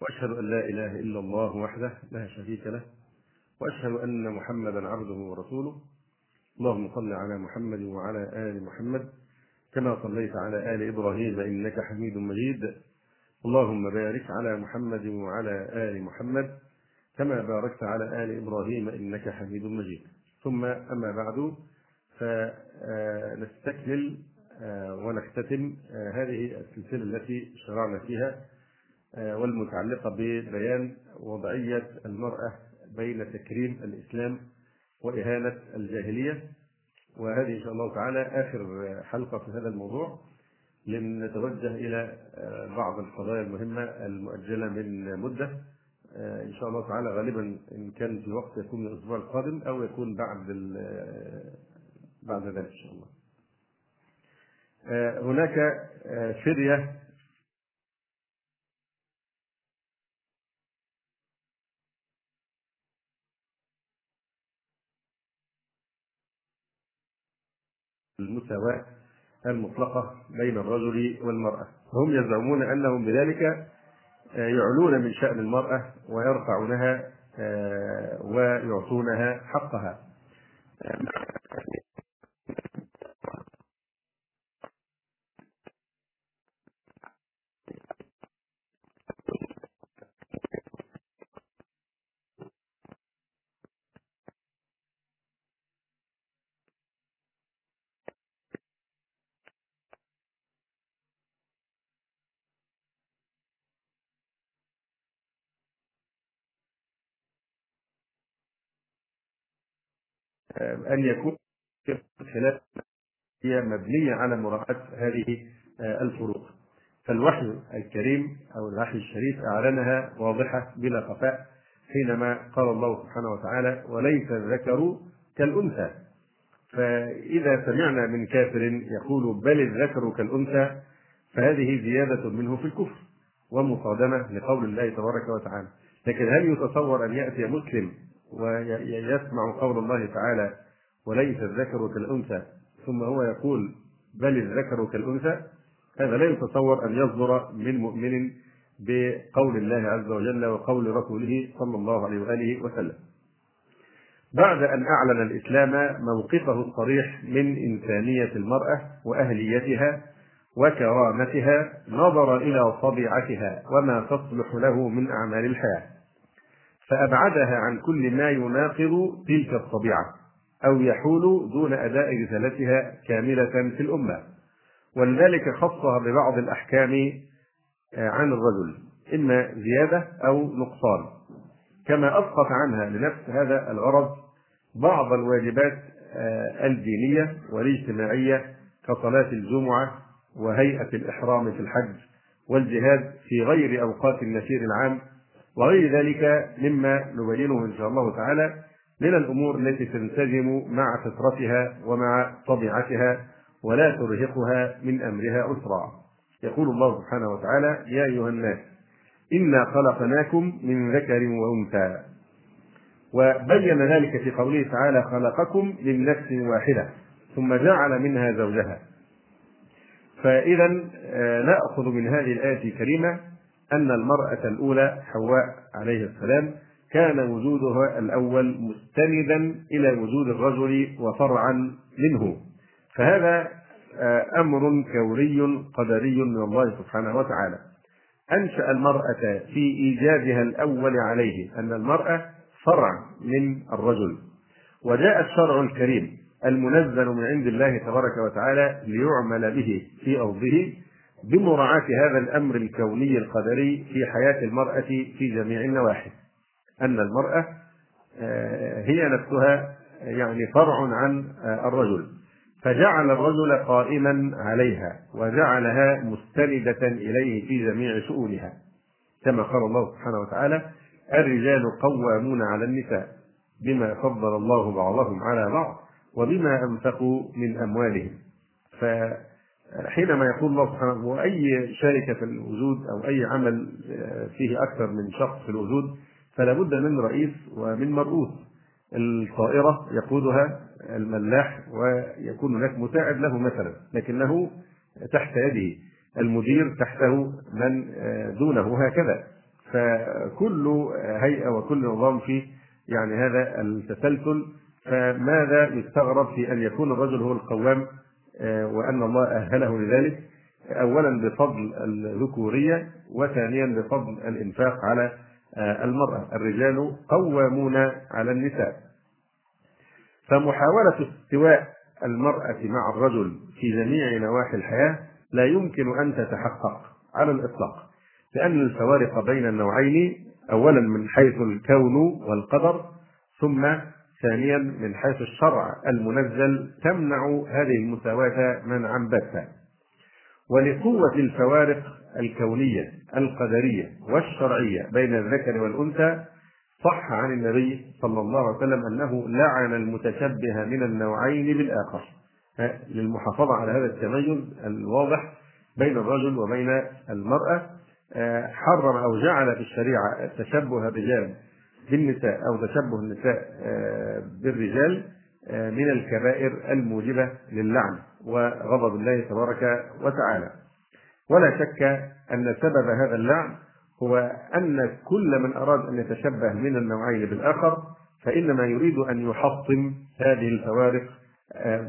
وأشهد أن لا إله إلا الله وحده لا شريك له وأشهد أن محمدا عبده ورسوله. اللهم صل على محمد وعلى آل محمد كما صليت على آل إبراهيم إنك حميد مجيد. اللهم بارك على محمد وعلى آل محمد كما باركت على آل إبراهيم إنك حميد مجيد. ثم أما بعد فنستكمل ونختتم هذه السلسلة التي شرعنا فيها والمتعلقة ببيان وضعية المرأة بين تكريم الإسلام وإهانة الجاهلية. وهذه إن شاء الله تعالى آخر حلقة في هذا الموضوع. لنتوجه إلى بعض القضايا المهمة المؤجلة من مدة. إن شاء الله تعالى غالبا إن كان في وقت يكون الأسبوع القادم أو يكون بعد بعد ذلك إن شاء الله. هناك فرية المساواة المطلقة بين الرجل والمرأة. هم يزعمون أنهم بذلك يعلون من شأن المرأة ويرفعونها ويعطونها حقها. أن يكون خلاف هي مبنية على مراعاة هذه الفروق. فالوحي الكريم أو الوحي الشريف أعلنها واضحة بلا خفاء حينما قال الله سبحانه وتعالى وليس الذكر كالأنثى فإذا سمعنا من كافر يقول بل الذكر كالأنثى فهذه زيادة منه في الكفر ومصادمة لقول الله تبارك وتعالى. لكن هل يتصور أن يأتي مسلم ويسمع قول الله تعالى وليس الذكر كالأنثى. ثم هو يقول بل الذكر كالأنثى. هذا لا يتصور أن يصدر من مؤمن بقول الله عز وجل وقول رسوله صلى الله عليه وآله وسلم. بعد أن أعلن الإسلام موقفه الصريح من إنسانية المرأة وأهليتها وكرامتها نظر إلى طبيعتها وما تصلح له من أعمال الحياة. فأبعدها عن كل ما يناقض تلك الطبيعة أو يحول دون أداء رسالتها كاملة في الأمة. ولذلك خصها ببعض الأحكام عن الرجل إما زيادة أو نقصان. كما أسقط عنها لنفس هذا الغرض بعض الواجبات الدينية والاجتماعية كصلاة الجمعة وهيئة الإحرام في الحج والجهاد في غير أوقات النشير العام وغير ذلك مما نبينه إن شاء الله تعالى من الأمور التي تنسجم مع فطرتها ومع طبيعتها ولا ترهقها من أمرها أسرا يقول الله سبحانه وتعالى يا أيها الناس إنا خلقناكم من ذكر وأنثى. وبين ذلك في قوله تعالى خلقكم من نفس واحدة ثم جعل منها زوجها. فإذا نأخذ من هذه الآية الكريمة أن المرأة الأولى حواء عليه السلام كان وجودها الأول مستندا إلى وجود الرجل وفرعا منه. فهذا أمر كوري قدري من الله سبحانه وتعالى. أنشأ المرأة في إيجادها الأول عليه أن المرأة فرع من الرجل. وجاء الشرع الكريم المنزل من عند الله تبارك وتعالى ليعمل به في أرضه بمراعاة هذا الأمر الكوني القدري في حياة المرأة في جميع النواحي. أن المرأة هي نفسها يعني فرع عن الرجل. فجعل الرجل قائما عليها وجعلها مستندة إليه في جميع شؤونها. كما قال الله سبحانه وتعالى الرجال قوامون على النساء بما فضل الله بعضهم على بعض وبما أنفقوا من أموالهم. فحينما يقول الله سبحانه وأي شركة في الوجود أو أي عمل فيه أكثر من شخص في الوجود فلا بد من رئيس ومن مرؤوس. الطائرة يقودها الملاح ويكون هناك مساعد له مثلا لكنه تحت يده المدير تحته من دونه هكذا فكل هيئة وكل نظام فيه يعني هذا التسلسل فماذا يستغرب في أن يكون الرجل هو القوام وأن الله أهله لذلك أولا بفضل الذكورية وثانيا بفضل الإنفاق على المرأة. الرجال قوامون على النساء. فمحاولة استواء المرأة مع الرجل في جميع نواحي الحياة لا يمكن أن تتحقق على الإطلاق لأن الفوارق بين النوعين أولا من حيث الكون والقدر ثم ثانيا من حيث الشرع المنزل تمنع هذه المساواة منعا باتا ولقوة الفوارق الكونية القدرية والشرعية بين الذكر والأنثى صح عن النبي صلى الله عليه وسلم أنه لعن المتشبه من النوعين بالآخر. للمحافظة على هذا التميز الواضح بين الرجل وبين المرأة. حرم أو جعل في الشريعة تشبه الرجال بالنساء أو تشبه النساء بالرجال من الكبائر الموجبة للعن وغضب الله تبارك وتعالى. ولا شك أن سبب هذا اللعن هو أن كل من أراد أن يتشبه من النوعين بالآخر فإنما يريد أن يحطم هذه الفوارق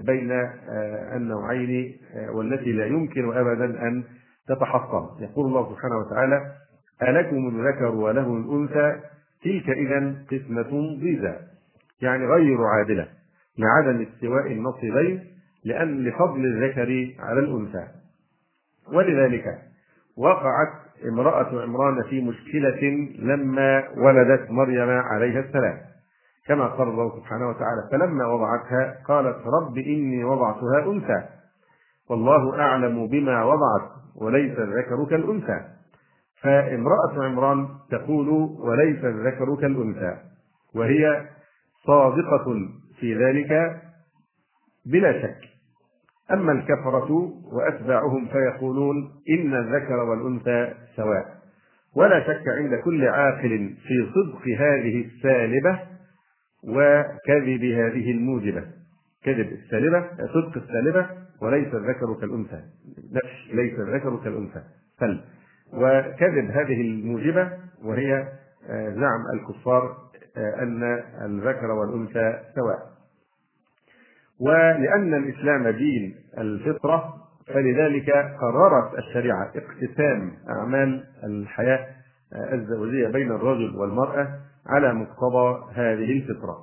بين النوعين والتي لا يمكن أبدا أن تتحطم. يقول الله سبحانه وتعالى ألكم الذكر وله الأنثى تلك إذا قسمة ضيزى يعني غير عادلة لعدم استواء النصيبين لأن لفضل الذكر على الأنثى. ولذلك وقعت امرأة عمران في مشكلة لما ولدت مريم عليها السلام. كما قال الله سبحانه وتعالى فلما وضعتها قالت رب إني وضعتها أنثى والله أعلم بما وضعت وليس الذكر كالأنثى. فامرأة عمران تقول وليس الذكر كالأنثى وهي صادقة في ذلك بلا شك. أما الكفرة وأتباعهم فيقولون إن الذكر والأنثى سواء. ولا شك عند كل عاقل في صدق هذه السالبة وكذب هذه الموجبة. كذب السالبة صدق السالبة وليس الذكر كالأنثى. ليس الذكر كالأنثى. سلب وكذب هذه الموجبة وهي زعم الكفار أن الذكر والأنثى سواء. ولأن الإسلام دين الفطرة فلذلك قررت الشريعة اقتسام أعمال الحياة الزوجية بين الرجل والمرأة على مقتضى هذه الفطرة.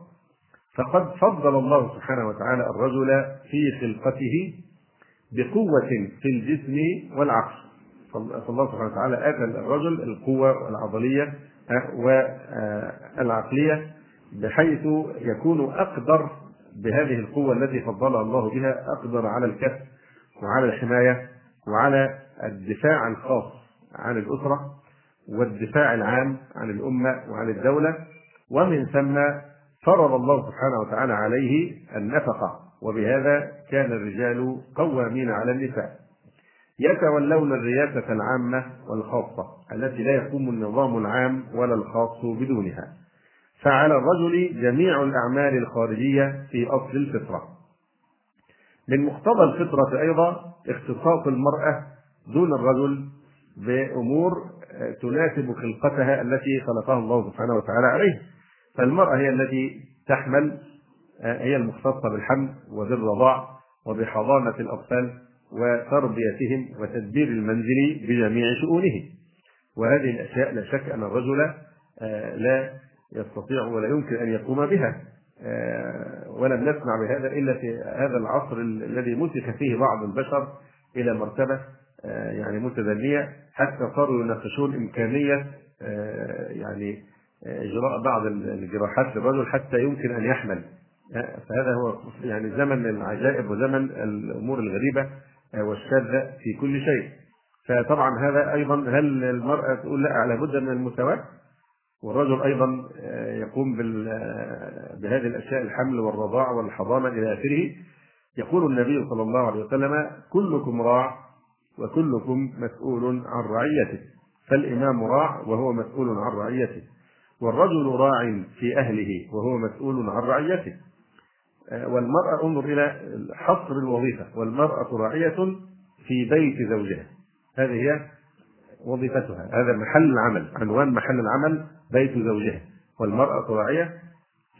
فقد فضل الله سبحانه وتعالى الرجل في خلقته بقوة في الجسم والعقل. فالله سبحانه وتعالى آتى الرجل القوة العضلية والعقلية بحيث يكون أقدر بهذه القوة التي فضلها الله بها أقدر على الكف وعلى الحماية وعلى الدفاع الخاص عن الأسرة والدفاع العام عن الأمة وعن الدولة. ومن ثم فرض الله سبحانه وتعالى عليه النفقة وبهذا كان الرجال قوامين على النساء يتولون الرياسة العامة والخاصة التي لا يقوم النظام العام ولا الخاص بدونها. فعلى الرجل جميع الأعمال الخارجية في أصل الفطرة. من مقتضى الفطرة أيضا اختصاص المرأة دون الرجل بأمور تناسب خلقتها التي خلقها الله سبحانه وتعالى عليه. فالمرأة هي التي تحمل هي المختصة بالحمل وبالرضاع وبحضانة الأطفال وتربيتهم وتدبير المنزل بجميع شؤونه. وهذه الأشياء لا شك أن الرجل لا يستطيع ولا يمكن أن يقوم بها. ولم نسمع بهذا إلا في هذا العصر الذي مسك فيه بعض البشر إلى مرتبة يعني متدنية. حتى صاروا يناقشون إمكانية يعني إجراء بعض الجراحات للرجل حتى يمكن أن يحمل. فهذا هو يعني زمن العجائب وزمن الأمور الغريبة. والشاذة في كل شيء. فطبعا هذا أيضا هل المرأة تقول لا لابد من المساواة؟ والرجل أيضا يقوم بهذه الأشياء الحمل والرضاع والحضانة إلى آخره. يقول النبي صلى الله عليه وسلم كلكم راع وكلكم مسؤول عن رعيته. فالإمام راع وهو مسؤول عن رعيته والرجل راع في أهله وهو مسؤول عن رعيته. والمرأة انظر إلى حصر الوظيفة. والمرأة راعية في بيت زوجها. هذه هي وظيفتها. هذا محل العمل عنوان محل العمل بيت زوجها. والمرأة راعية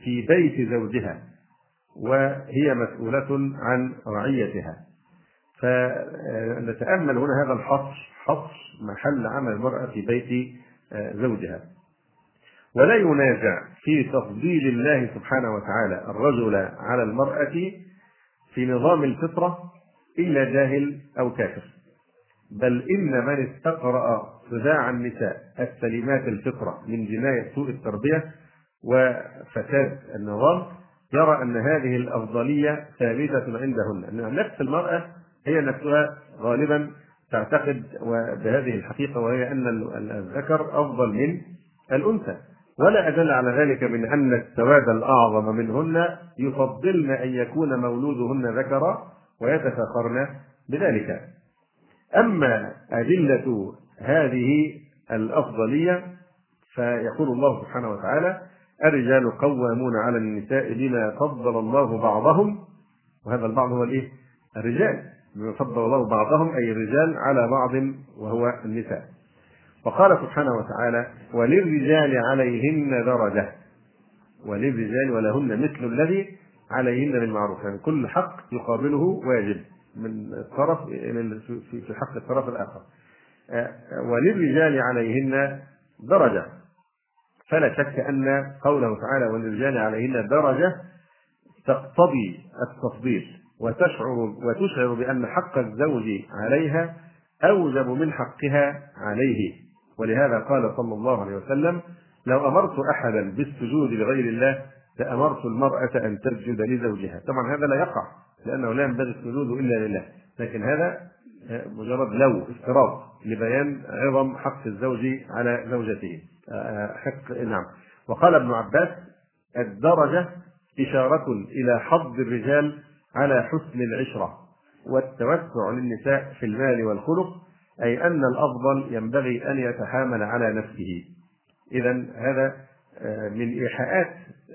في بيت زوجها وهي مسؤولة عن رعيتها. فنتأمل هنا هذا الحصر حصر محل عمل المرأة في بيت زوجها. ولا ينازع في تفضيل الله سبحانه وتعالى الرجل على المرأة في نظام الفطرة إلا جاهل أو كافر. بل إن من استقرأ صداع النساء السليمات الفطرة من جناية سوء التربية وفساد النظام يرى أن هذه الأفضلية ثابتة عندهن أن نفس المرأة هي نفسها غالبا تعتقد بهذه الحقيقة وهي أن الذكر أفضل من الأنثى. ولا أدل على ذلك من أن السواد الأعظم منهن يفضلن أن يكون مولودهن ذكرا ويتفاخرن بذلك. أما أدلة هذه الأفضلية فيقول الله سبحانه وتعالى الرجال قوامون على النساء بما فضل الله بعضهم. وهذا البعض هو الإيه؟ الرجال. بما فضل الله بعضهم أي الرجال على بعض وهو النساء. وقال سبحانه وتعالى وللرجال عليهن درجة. وللرجال ولهن مثل الذي عليهن بالمعروف يعني كل حق يقابله واجب من الطرف في حق الطرف الآخر. وللرجال عليهن درجة. فلا شك أن قوله تعالى وللرجال عليهن درجة تقتضي التفضيل وتشعر وتشعر بأن حق الزوج عليها أوجب من حقها عليه. ولهذا قال صلى الله عليه وسلم لو أمرت أحدا بالسجود لغير الله لأمرت المرأة أن تسجد لزوجها. طبعا هذا لا يقع لأنه لا ينبغي السجود إلا لله لكن هذا مجرد لو افتراض لبيان عظم حق الزوج على زوجته. حق نعم. وقال ابن عباس الدرجة إشارة إلى حظ الرجال على حسن العشرة والتوسع للنساء في المال والخلق أي أن الأفضل ينبغي أن يتحامل على نفسه. إذا هذا آه، من إيحاءات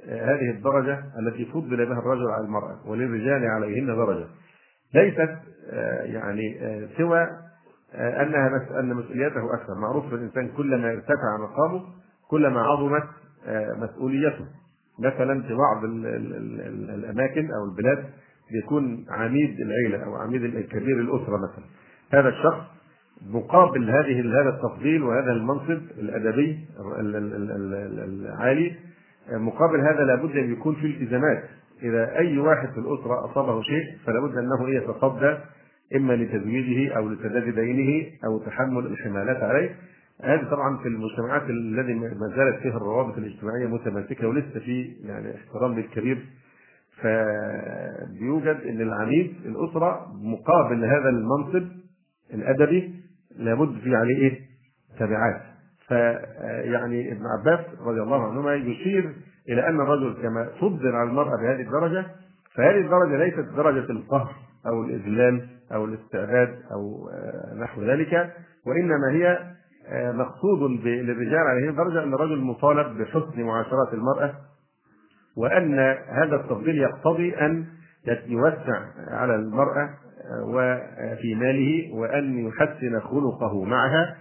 آه، هذه الدرجة التي فضل بها الرجل على المرأة وللرجال عليهن درجة. ليست آه، يعني سوى أنها أن مسؤوليته أكثر. معروف الإنسان كلما ارتفع مقامه كلما عظمت مسؤوليته. مثلا في بعض الأماكن أو البلاد بيكون عميد العيلة أو عميد كبير الأسرة مثلا. هذا الشخص مقابل هذه هذا التفضيل وهذا المنصب الأدبي العالي مقابل هذا لابد أن يكون في التزامات. إذا أي واحد في الأسرة أصابه شيء فلا بد أنه يتصدى إما لتزويجه أو لسداد دينه أو تحمل الحمالات عليه. هذه طبعا في المجتمعات الذي ما زالت فيها الروابط الاجتماعية متماسكة ولسه في يعني احترام للكبير. فبيوجد إن العميد الأسرة مقابل هذا المنصب الأدبي لابد في عليه إيه؟ تبعات فيعني ابن عباس رضي الله عنهما يشير إلى أن الرجل كما فضل على المرأة بهذه الدرجة فهذه الدرجة ليست درجة القهر أو الإذلال أو الاستعباد أو آه، نحو ذلك وإنما هي آه، مقصود للرجال على هذه الدرجة أن الرجل مطالب بحسن معاشره المرأة وأن هذا التفضيل يقتضي أن يوسع على المرأة وفي ماله وأن يحسن خلقه معها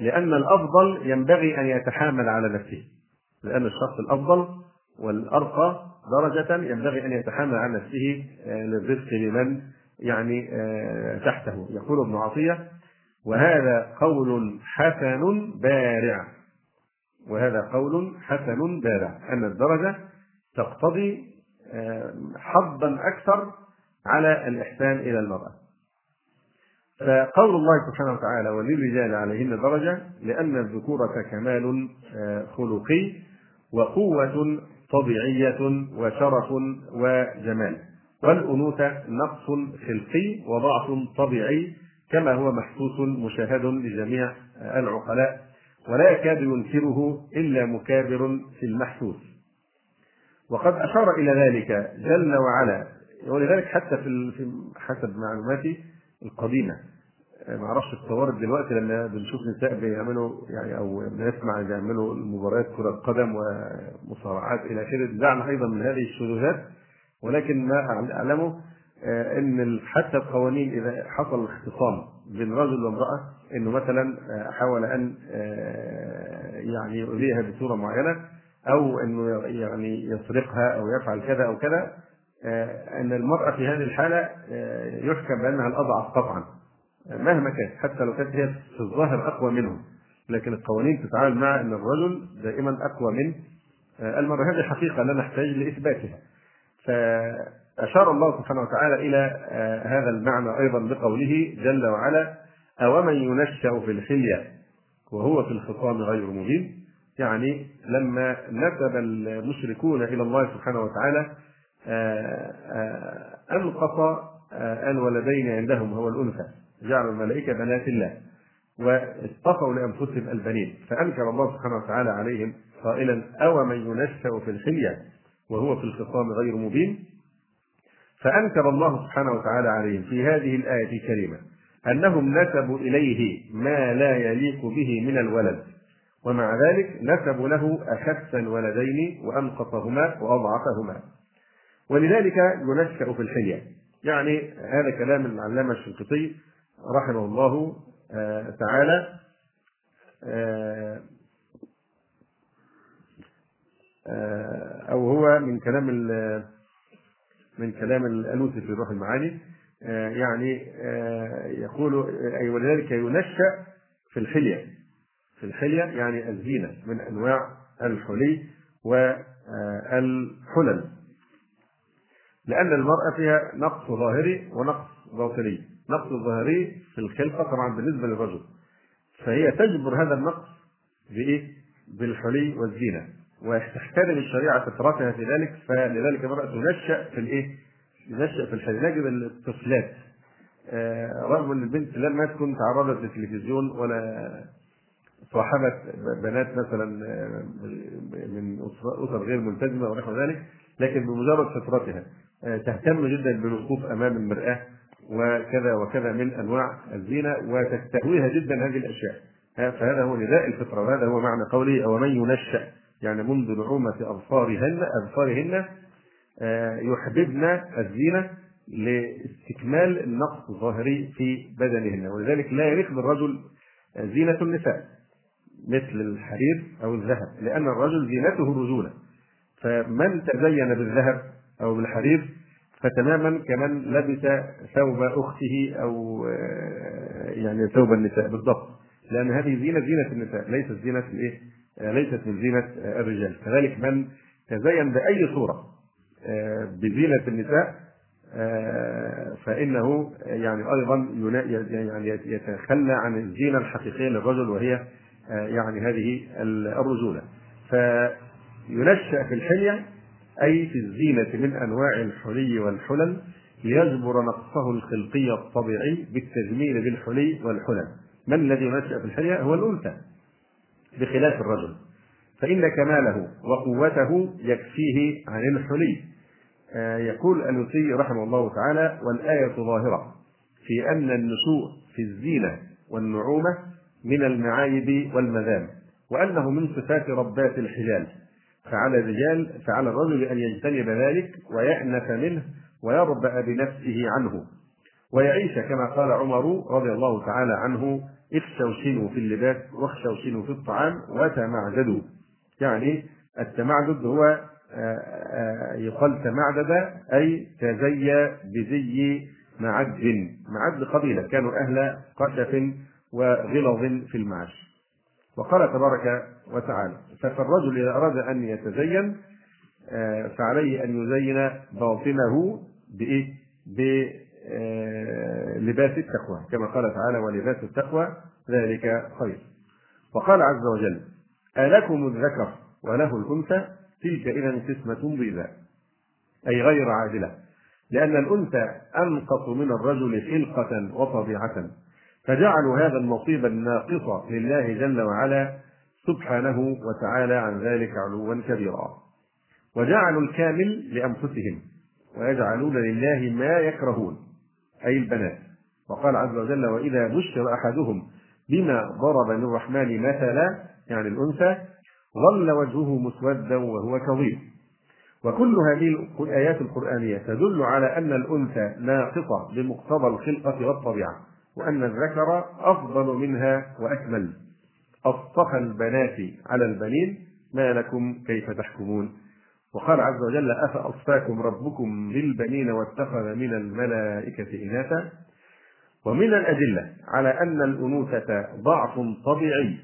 لأن الأفضل ينبغي أن يتحامل على نفسه. لأن الشخص الأفضل والأرقى درجة ينبغي أن يتحامل على نفسه آه، للرزق لمن يعني آه، تحته. يقول ابن عطية وهذا قول حسن بارع. وهذا قول حسن بارع. أن الدرجة تقتضي آه، حظا أكثر على الإحسان إلى المرأة. فقول الله سبحانه وتعالى وللرجال عليهن درجة لأن الذكورة كمال آه، خلقي وقوة طبيعية وشرف وجمال. والأنوثة نقص خلقي وضعف طبيعي كما هو محسوس مشاهد لجميع العقلاء. ولا يكاد ينكره إلا مكابر في المحسوس. وقد أشار إلى ذلك جل وعلا ولذلك حتى في حسب معلوماتي القديمة. ما أعرفش اتطورت دلوقتي لما بنشوف نساء بيعملوا يعني أو بنسمع بيعملوا مباريات كرة قدم ومصارعات إلى آخره. دعنا أيضا من هذه الشذوذات ولكن ما أعلمه آه، إن حتى القوانين إذا حصل اختصام بين رجل وامرأة إنه مثلا آه، حاول أن آه، يعني يؤذيها بصورة معينة أو إنه يعني يسرقها أو يفعل كذا أو كذا أن المرأة في هذه الحالة يحكم بأنها الأضعف قطعا مهما كانت حتى لو كانت هي في الظاهر أقوى منه لكن القوانين تتعامل مع أن الرجل دائما أقوى من المرأة. هذه حقيقة لا نحتاج لإثباتها. فأشار الله سبحانه وتعالى إلى آه، هذا المعنى أيضا بقوله جل وعلا أومن ينشأ في الحلية وهو في الخصام غير مبين؟ يعني لما نسب المشركون إلى الله سبحانه وتعالى آه، آه، أنقص الولدين عندهم هو الأنثى جعلوا الملائكة بنات الله واصطفوا لأنفسهم البنين فأنكر الله سبحانه وتعالى عليهم قائلا أومن ينشأ في الحلية وهو في الخصام غير مبين؟ فأنكر الله سبحانه وتعالى عليهم في هذه الآية الكريمة أنهم نسبوا إليه ما لا يليق به من الولد ومع ذلك نسبوا له أخس الولدين وأنقصهما وأضعفهما. ولذلك ينشأ في الحلية يعني هذا كلام العلامة الشنقيطي رحمه الله آه، تعالى. آه، آه، أو هو من كلام من كلام الألوسي في روح المعاني. يعني يقول أي ولذلك ينشأ في الحليه في الحليه يعني الزينة من أنواع الحلي والحلل. لأن المرأة فيها نقص ظاهري ونقص باطني. نقص الظاهري في الخلقة طبعا بالنسبة للرجل. فهي تجبر هذا النقص بإيه؟ بالحلي والزينة. وتحترم الشريعة فطرتها في ذلك فلذلك المرأة تنشأ في الإيه؟ تنشأ في الحلي. نجد الطفلات. آه، رغم إن البنت لم تكن تعرضت للتلفزيون ولا صاحبت بنات مثلا آه، من أسر غير ملتزمة ونحو ذلك لكن بمجرد فطرتها تهتم جدا بالوقوف أمام المرآة وكذا وكذا من أنواع الزينه وتستهويها جدا هذه الأشياء. فهذا هو نداء الفطرة وهذا هو معنى قوله أو من ينشا يعني منذ نعومة أظفارهن أظفارهن آه، يحببن الزينة لاستكمال النقص الظاهري في بدنهن. ولذلك لا يليق بالرجل زينة النساء مثل الحرير أو الذهب لأن الرجل زينته الرجولة فمن تزين بالذهب أو بالحرير فتماما كمن لبس ثوب أخته أو آه، يعني ثوب النساء. بالضبط. لأن هذه زينة زينة النساء ليست زينة الإيه؟ آه، ليست من زينة الرجال. كذلك من تزين بأي صورة آه، بزينة النساء فإنه يعني أيضا يعني يتخلى عن الزينة الحقيقية للرجل وهي يعني هذه الرجولة. فينشأ في الحلية أي في الزينة من أنواع الحلي والحلل ليجبر نقصه الخلقي الطبيعي بالتجميل بالحلي والحلل. من الذي ينشأ في الحلية هو الأنثى بخلاف الرجل. فإن كماله وقوته يكفيه عن الحلي. آه، يقول الوسي رحمه الله تعالى والآية ظاهرة في أن النشوء في الزينة والنعومة من المعايب والمذام وأنه من صفات ربات الحجال فعلى الرجال فعلى الرجل أن يجتنب ذلك ويأنف منه ويربأ بنفسه عنه. ويعيش كما قال عمر رضي الله تعالى عنه استوشنوا في اللباس واخشوشنوا في الطعام وتمعددوا. يعني التمعدد هو آه، آه، يقال تمعدد أي تزي بزي معد. معد قبيلة كانوا أهل قشف وغلظ في المعاش. وقال تبارك وتعالى فالرجل إذا أراد أن يتزين آه، فعليه أن يزين باطنه بإيه؟ آه، لباس التقوى كما قال تعالى ولباس التقوى ذلك خير وقال عز وجل ألكم الذكر وله الأنثى تلك إذا قسمة ضيزى أي غير عادلة لأن الأنثى أنقص من الرجل خلقة وطبيعة فجعلوا هذا النصيب الناقص لله جل وعلا سبحانه وتعالى عن ذلك علوا كبيرا. وجعلوا الكامل لأنفسهم ويجعلون لله ما يكرهون أي البنات. وقال عز وجل وإذا بشر أحدهم بما ضرب للرحمن مثلا يعني الأنثى ظل وجهه مسودا وهو كظيم. وكل هذه الآيات القرآنية تدل على أن الأنثى ناقصة بمقتضى الخلقة والطبيعة. وأن الذكر أفضل منها وأكمل. أصطفى البنات على البنين ما لكم كيف تحكمون؟ وقال عز وجل أفأصفاكم ربكم بالبنين واتخذ من الملائكة إناثا؟ ومن الأدلة على أن الأنوثة ضعف طبيعي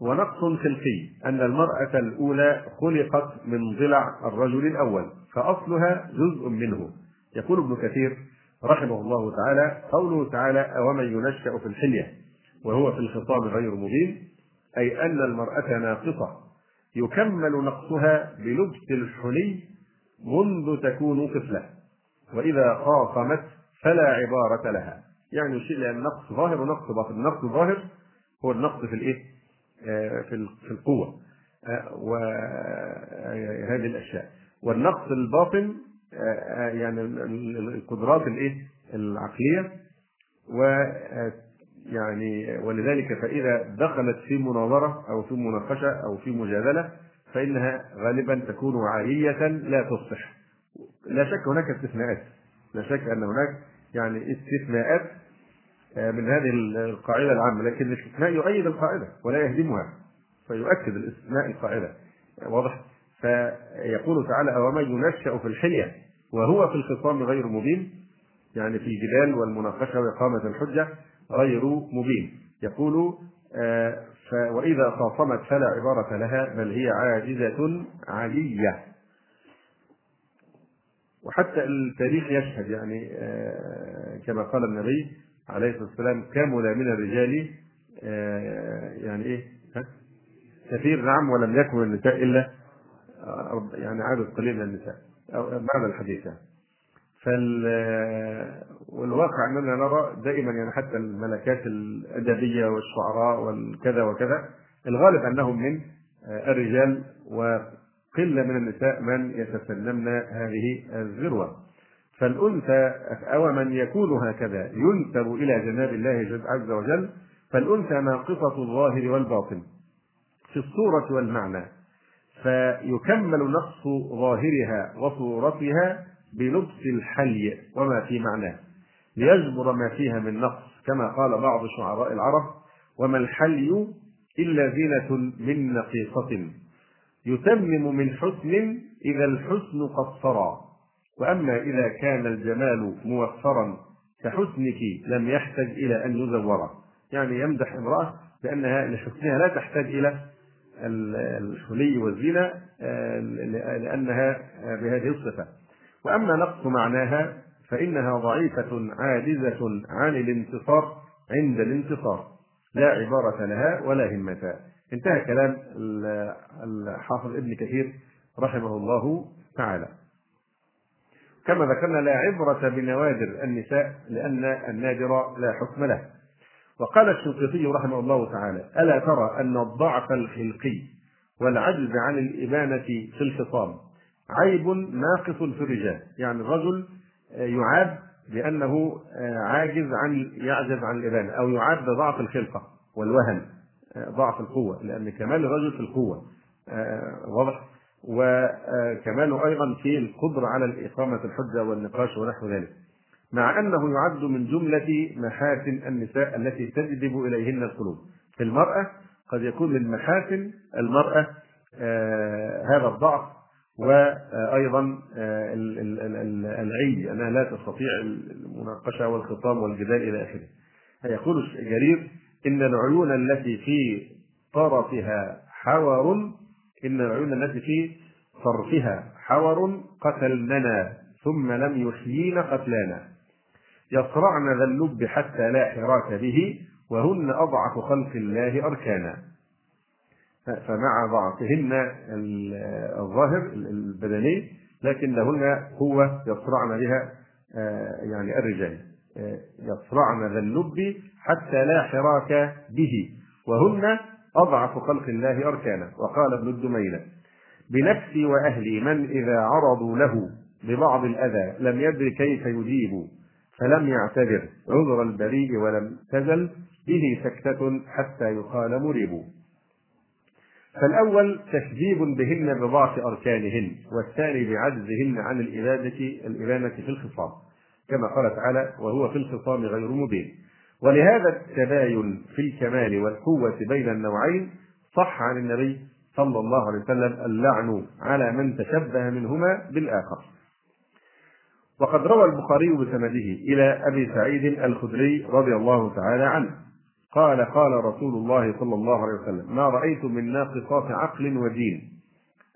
ونقص خلقي أن المرأة الأولى خلقت من ضلع الرجل الأول فأصلها جزء منه. يقول ابن كثير رحمه الله تعالى قوله تعالى أومن ينشأ في الحلية وهو في الخطاب غير مبين أي أن المرأة ناقصة. يكمل نقصها بلبس الحلي منذ تكون طفلة وإذا خاصمت فلا عبارة لها. يعني يشير إلى النقص ظاهر ونقص باطن. النقص الظاهر هو النقص في الإيه؟ آه، في القوة. آه، وهذه الأشياء. والنقص الباطن آه، يعني القدرات الإيه؟ العقلية. و يعني ولذلك فإذا دخلت في مناظرة أو في مناقشة أو في مجادلة فإنها غالبا تكون عالية لا تصلح. لا شك هناك استثناءات. لا شك أن هناك يعني استثناءات آه، من هذه القاعدة العامة لكن الاستثناء يؤيد القاعدة ولا يهدمها فيؤكد الاستثناء القاعدة. واضح؟ فيقول تعالى أومن ينشأ في الحلية وهو في الخصام غير مبين يعني في الجدال والمناقشة وإقامة الحجة غير مبين. يقول آه، وإذا خاصمت فلا عبارة لها بل هي عاجزة علية. وحتى التاريخ يشهد يعني آه، كما قال النبي عليه الصلاة والسلام كمل من الرجال آه، يعني إيه؟ كثير نعم ولم يكن النساء إلا يعني عدد قليل من النساء. أو معنى الحديث يعني. فال والواقع أننا نرى دائما يعني حتى الملكات الأدبية والشعراء والكذا وكذا الغالب أنهم من الرجال وقلة من النساء من يتسلمن هذه الذروة. فالأنثى أو من يكون هكذا ينسب إلى جناب الله عز وجل فالأنثى ناقصة الظاهر والباطن في الصورة والمعنى. فيكمل نقص ظاهرها وصورتها بلبس الحلي وما في معناه ليجبر ما فيها من نقص كما قال بعض شعراء العرب وما الحلي إلا زينة من نقيصة يتمم من حسن إذا الحسن قصرا وأما إذا كان الجمال موفرا كحسنك لم يحتج إلى أن يزور. يعني يمدح امرأة بأنها لحسنها لا تحتاج إلى الحلي والزينة آه، لأنها بهذه الصفة. وأما نقص معناها فإنها ضعيفة عاجزة عن الانتصار عند الانتصار. لا عبارة لها ولا همة انتهى كلام الحافظ ابن كثير رحمه الله تعالى. كما ذكرنا لا عبرة بنوادر النساء لأن النادر لا حكم له وقال الشنقيطي رحمه الله تعالى ألا ترى أن الضعف الخلقي والعجز عن الإبانة في الخصام عيب ناقص في الرجال؟ يعني الرجل آه، يعاب لأنه آه، عاجز عن يعجز عن الإبانة أو يعاب بضعف الخلقة والوهن آه، ضعف القوة لأن كمال الرجل في القوة واضح. وكماله أيضا في القدرة على إقامة الحجة والنقاش ونحو ذلك. مع أنه يعد من جملة محاسن النساء التي تجذب إليهن القلوب في المرأة قد يكون من محاسن المرأة هذا الضعف وأيضا آه، العي أنها لا تستطيع المناقشة والخطاب والجدال إلى آخره. يقول جرير إن العيون التي في طرفها حور إن العيون التي في طرفها حور قتلننا ثم لم يحيين قتلانا يصرعن ذا اللب حتى لا حراك به وهن أضعف خلق الله أركانا. فمع ضعفهن الظاهر البدني لكن لهن قوة يصرعن بها يعني الرجال. يصرعن ذا اللب حتى لا حراك به وهن أضعف خلق الله أركانا. وقال ابن الدمينة بنفسي وأهلي من إذا عرضوا له ببعض الأذى لم يدر كيف يجيب. فلم يعتذر. عذر البريء ولم تزل. به سكتة حتى يقال مريب. فالأول تكذيب بهن بضعف أركانهن والثاني بعجزهن عن الإبادة الإبانة في الخصام كما قال تعالى وهو في الخصام غير مبين ولهذا التباين في الكمال والقوة بين النوعين صح عن النبي صلى الله عليه وسلم اللعن على من تشبه منهما بالآخر. وقد روى البخاري بسنده إلى أبي سعيد الخدري رضي الله تعالى عنه. قال قال رسول الله صلى الله عليه وسلم ما رأيت من ناقصات عقل ودين.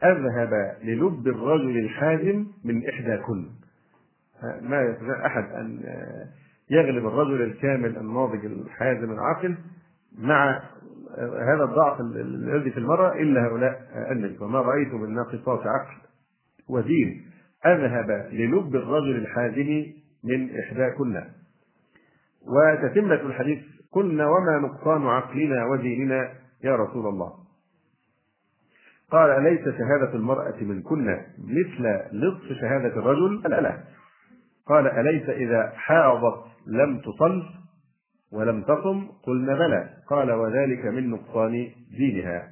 أذهب للب الرجل الحازم من إحداكن. ما يستطيع أحد أن يغلب الرجل الكامل الناضج الحازم العاقل مع هذا الضعف الذي في المرأة إلا هؤلاء النجوى ما رأيت من ناقصات عقل ودين. أذهب للب الرجل الحازم من إحداكن. وتتمة الحديث قلنا وما نقصان عقلنا وديننا يا رسول الله. قال أليس شهادة المرأة من كنا مثل نصف شهادة الرجل؟ قال لا. قال أليس إذا حاضت لم تصل ولم تصم؟ قلنا بلى. قال وذلك من نقصان دينها.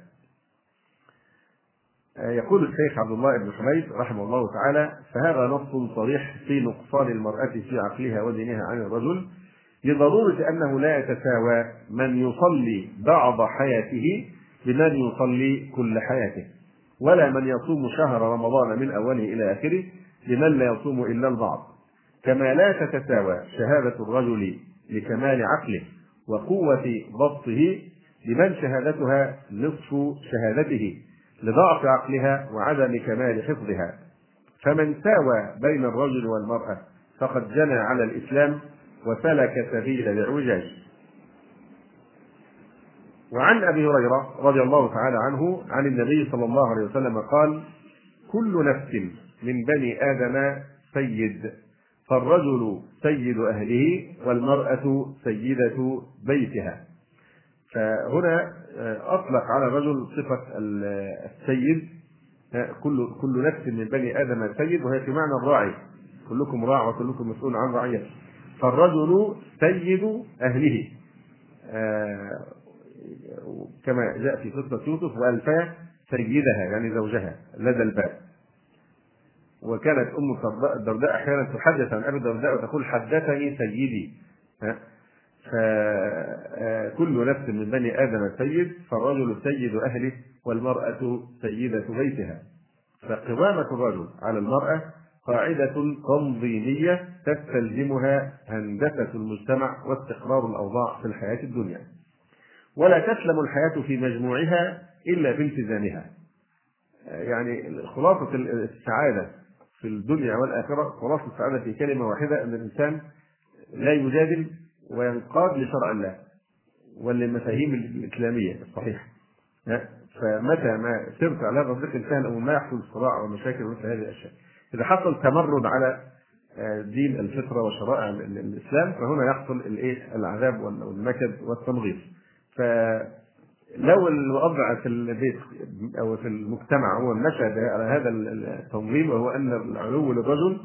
يقول الشيخ عبد الله بن حميد رحمه الله تعالى فهذا نص صريح في نقصان المرأة في عقلها ودينها عن الرجل لضرورة أنه لا يتساوى من يصلي بعض حياته بمن يصلي كل حياته ولا من يصوم شهر رمضان من أوله إلى آخره بمن لا يصوم إلا البعض. كما لا تتساوى شهادة الرجل لكمال عقله وقوة ضبطه لمن شهادتها نصف شهادته لضعف عقلها وعدم كمال حفظها. فمن ساوى بين الرجل والمرأة فقد جنى على الإسلام وسلك سبيل الاعوجاج وعن أبي هريرة رضي الله تعالى عنه عن النبي صلى الله عليه وسلم قال كل نفس من بني آدم سيد فالرجل سيد أهله والمرأة سيدة بيتها. فهنا أطلق على الرجل صفة السيد كل كل نفس من بني آدم سيد وهي في معنى الراعي. كلكم راع وكلكم مسؤول عن رعيته فالرجل سيد أهله. آه كما جاء في قصة يوسف وألفاه سيدها يعني زوجها لدى الباب. وكانت أم الدرداء أحيانا تحدث عن أبي الدرداء وتقول حدثني سيدي. فكل نفس من بني آدم سيد فالرجل سيد أهله والمرأة سيدة بيتها. فقوامة الرجل على المرأة قاعدة تنظيمية تستلزمها هندسة المجتمع واستقرار الأوضاع في الحياة الدنيا. ولا تسلم الحياة في مجموعها إلا بالتزامها. يعني خلاصة السعادة في الدنيا والآخرة خلاصة السعادة في كلمة واحدة أن الإنسان لا يجادل وينقاد لشرع الله وللمفاهيم الإسلامية الصحيحة فمتى ما سرت على هذا الطريق انتهى الأمر ما يحصل صراع ومشاكل ومثل هذه الأشياء. إذا حصل تمرد على دين الفطرة وشرائع الإسلام فهنا يحصل الإيه؟ العذاب والنكد والتمغيص. فلو الوضع في البيت أو في المجتمع هو مشى على هذا التنظيم وهو أن العلو للرجل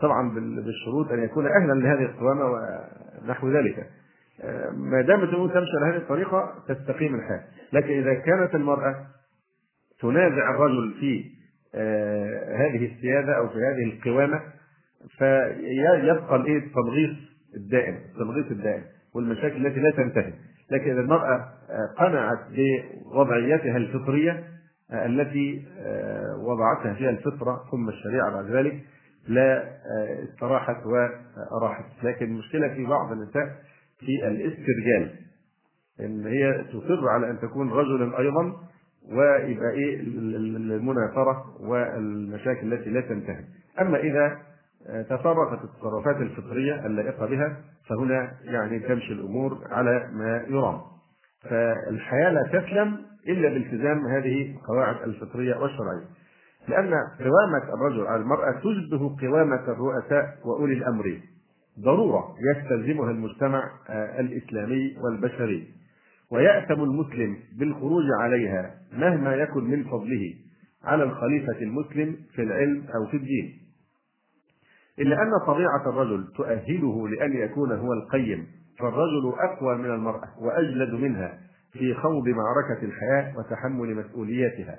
طبعا بالشروط أن يكون أهلا لهذه القوامة ونحو ذلك. ما دامت الأمور تمشي على هذه الطريقة تستقيم الحياة لكن إذا كانت المرأة تنازع الرجل في آه هذه السيادة أو في هذه القوامة فيبقى الإيه؟ التضغيط الدائم التضغيط الدائم والمشاكل التي لا تنتهي. لكن إذا المرأة قنعت بوضعيتها الفطرية آه التي آه وضعتها فيها الفطرة ثم الشريعة بعد ذلك لا استراحت واراحت لكن المشكلة في بعض النساء في الاسترجال إن هي تصر على أن تكون رجلا أيضا ويبقى إيه المنافرة والمشاكل التي لا تنتهي. أما إذا تصرفت التصرفات الفطرية اللائقة بها فهنا يعني تمشي الأمور على ما يرام. فالحياة لا تسلم إلا بالتزام هذه القواعد الفطرية والشرعية. لأن قوامة الرجل على المرأة تشبه قوامة الرؤساء وأولي الأمر. ضرورة يستلزمها المجتمع الإسلامي والبشري. ويأثم المسلم بالخروج عليها مهما يكن من فضله على الخليفة المسلم في العلم أو في الدين إلا أن طبيعة الرجل تؤهله لأن يكون هو القيم فالرجل أقوى من المرأة وأجلد منها في خوض معركة الحياة وتحمل مسؤولياتها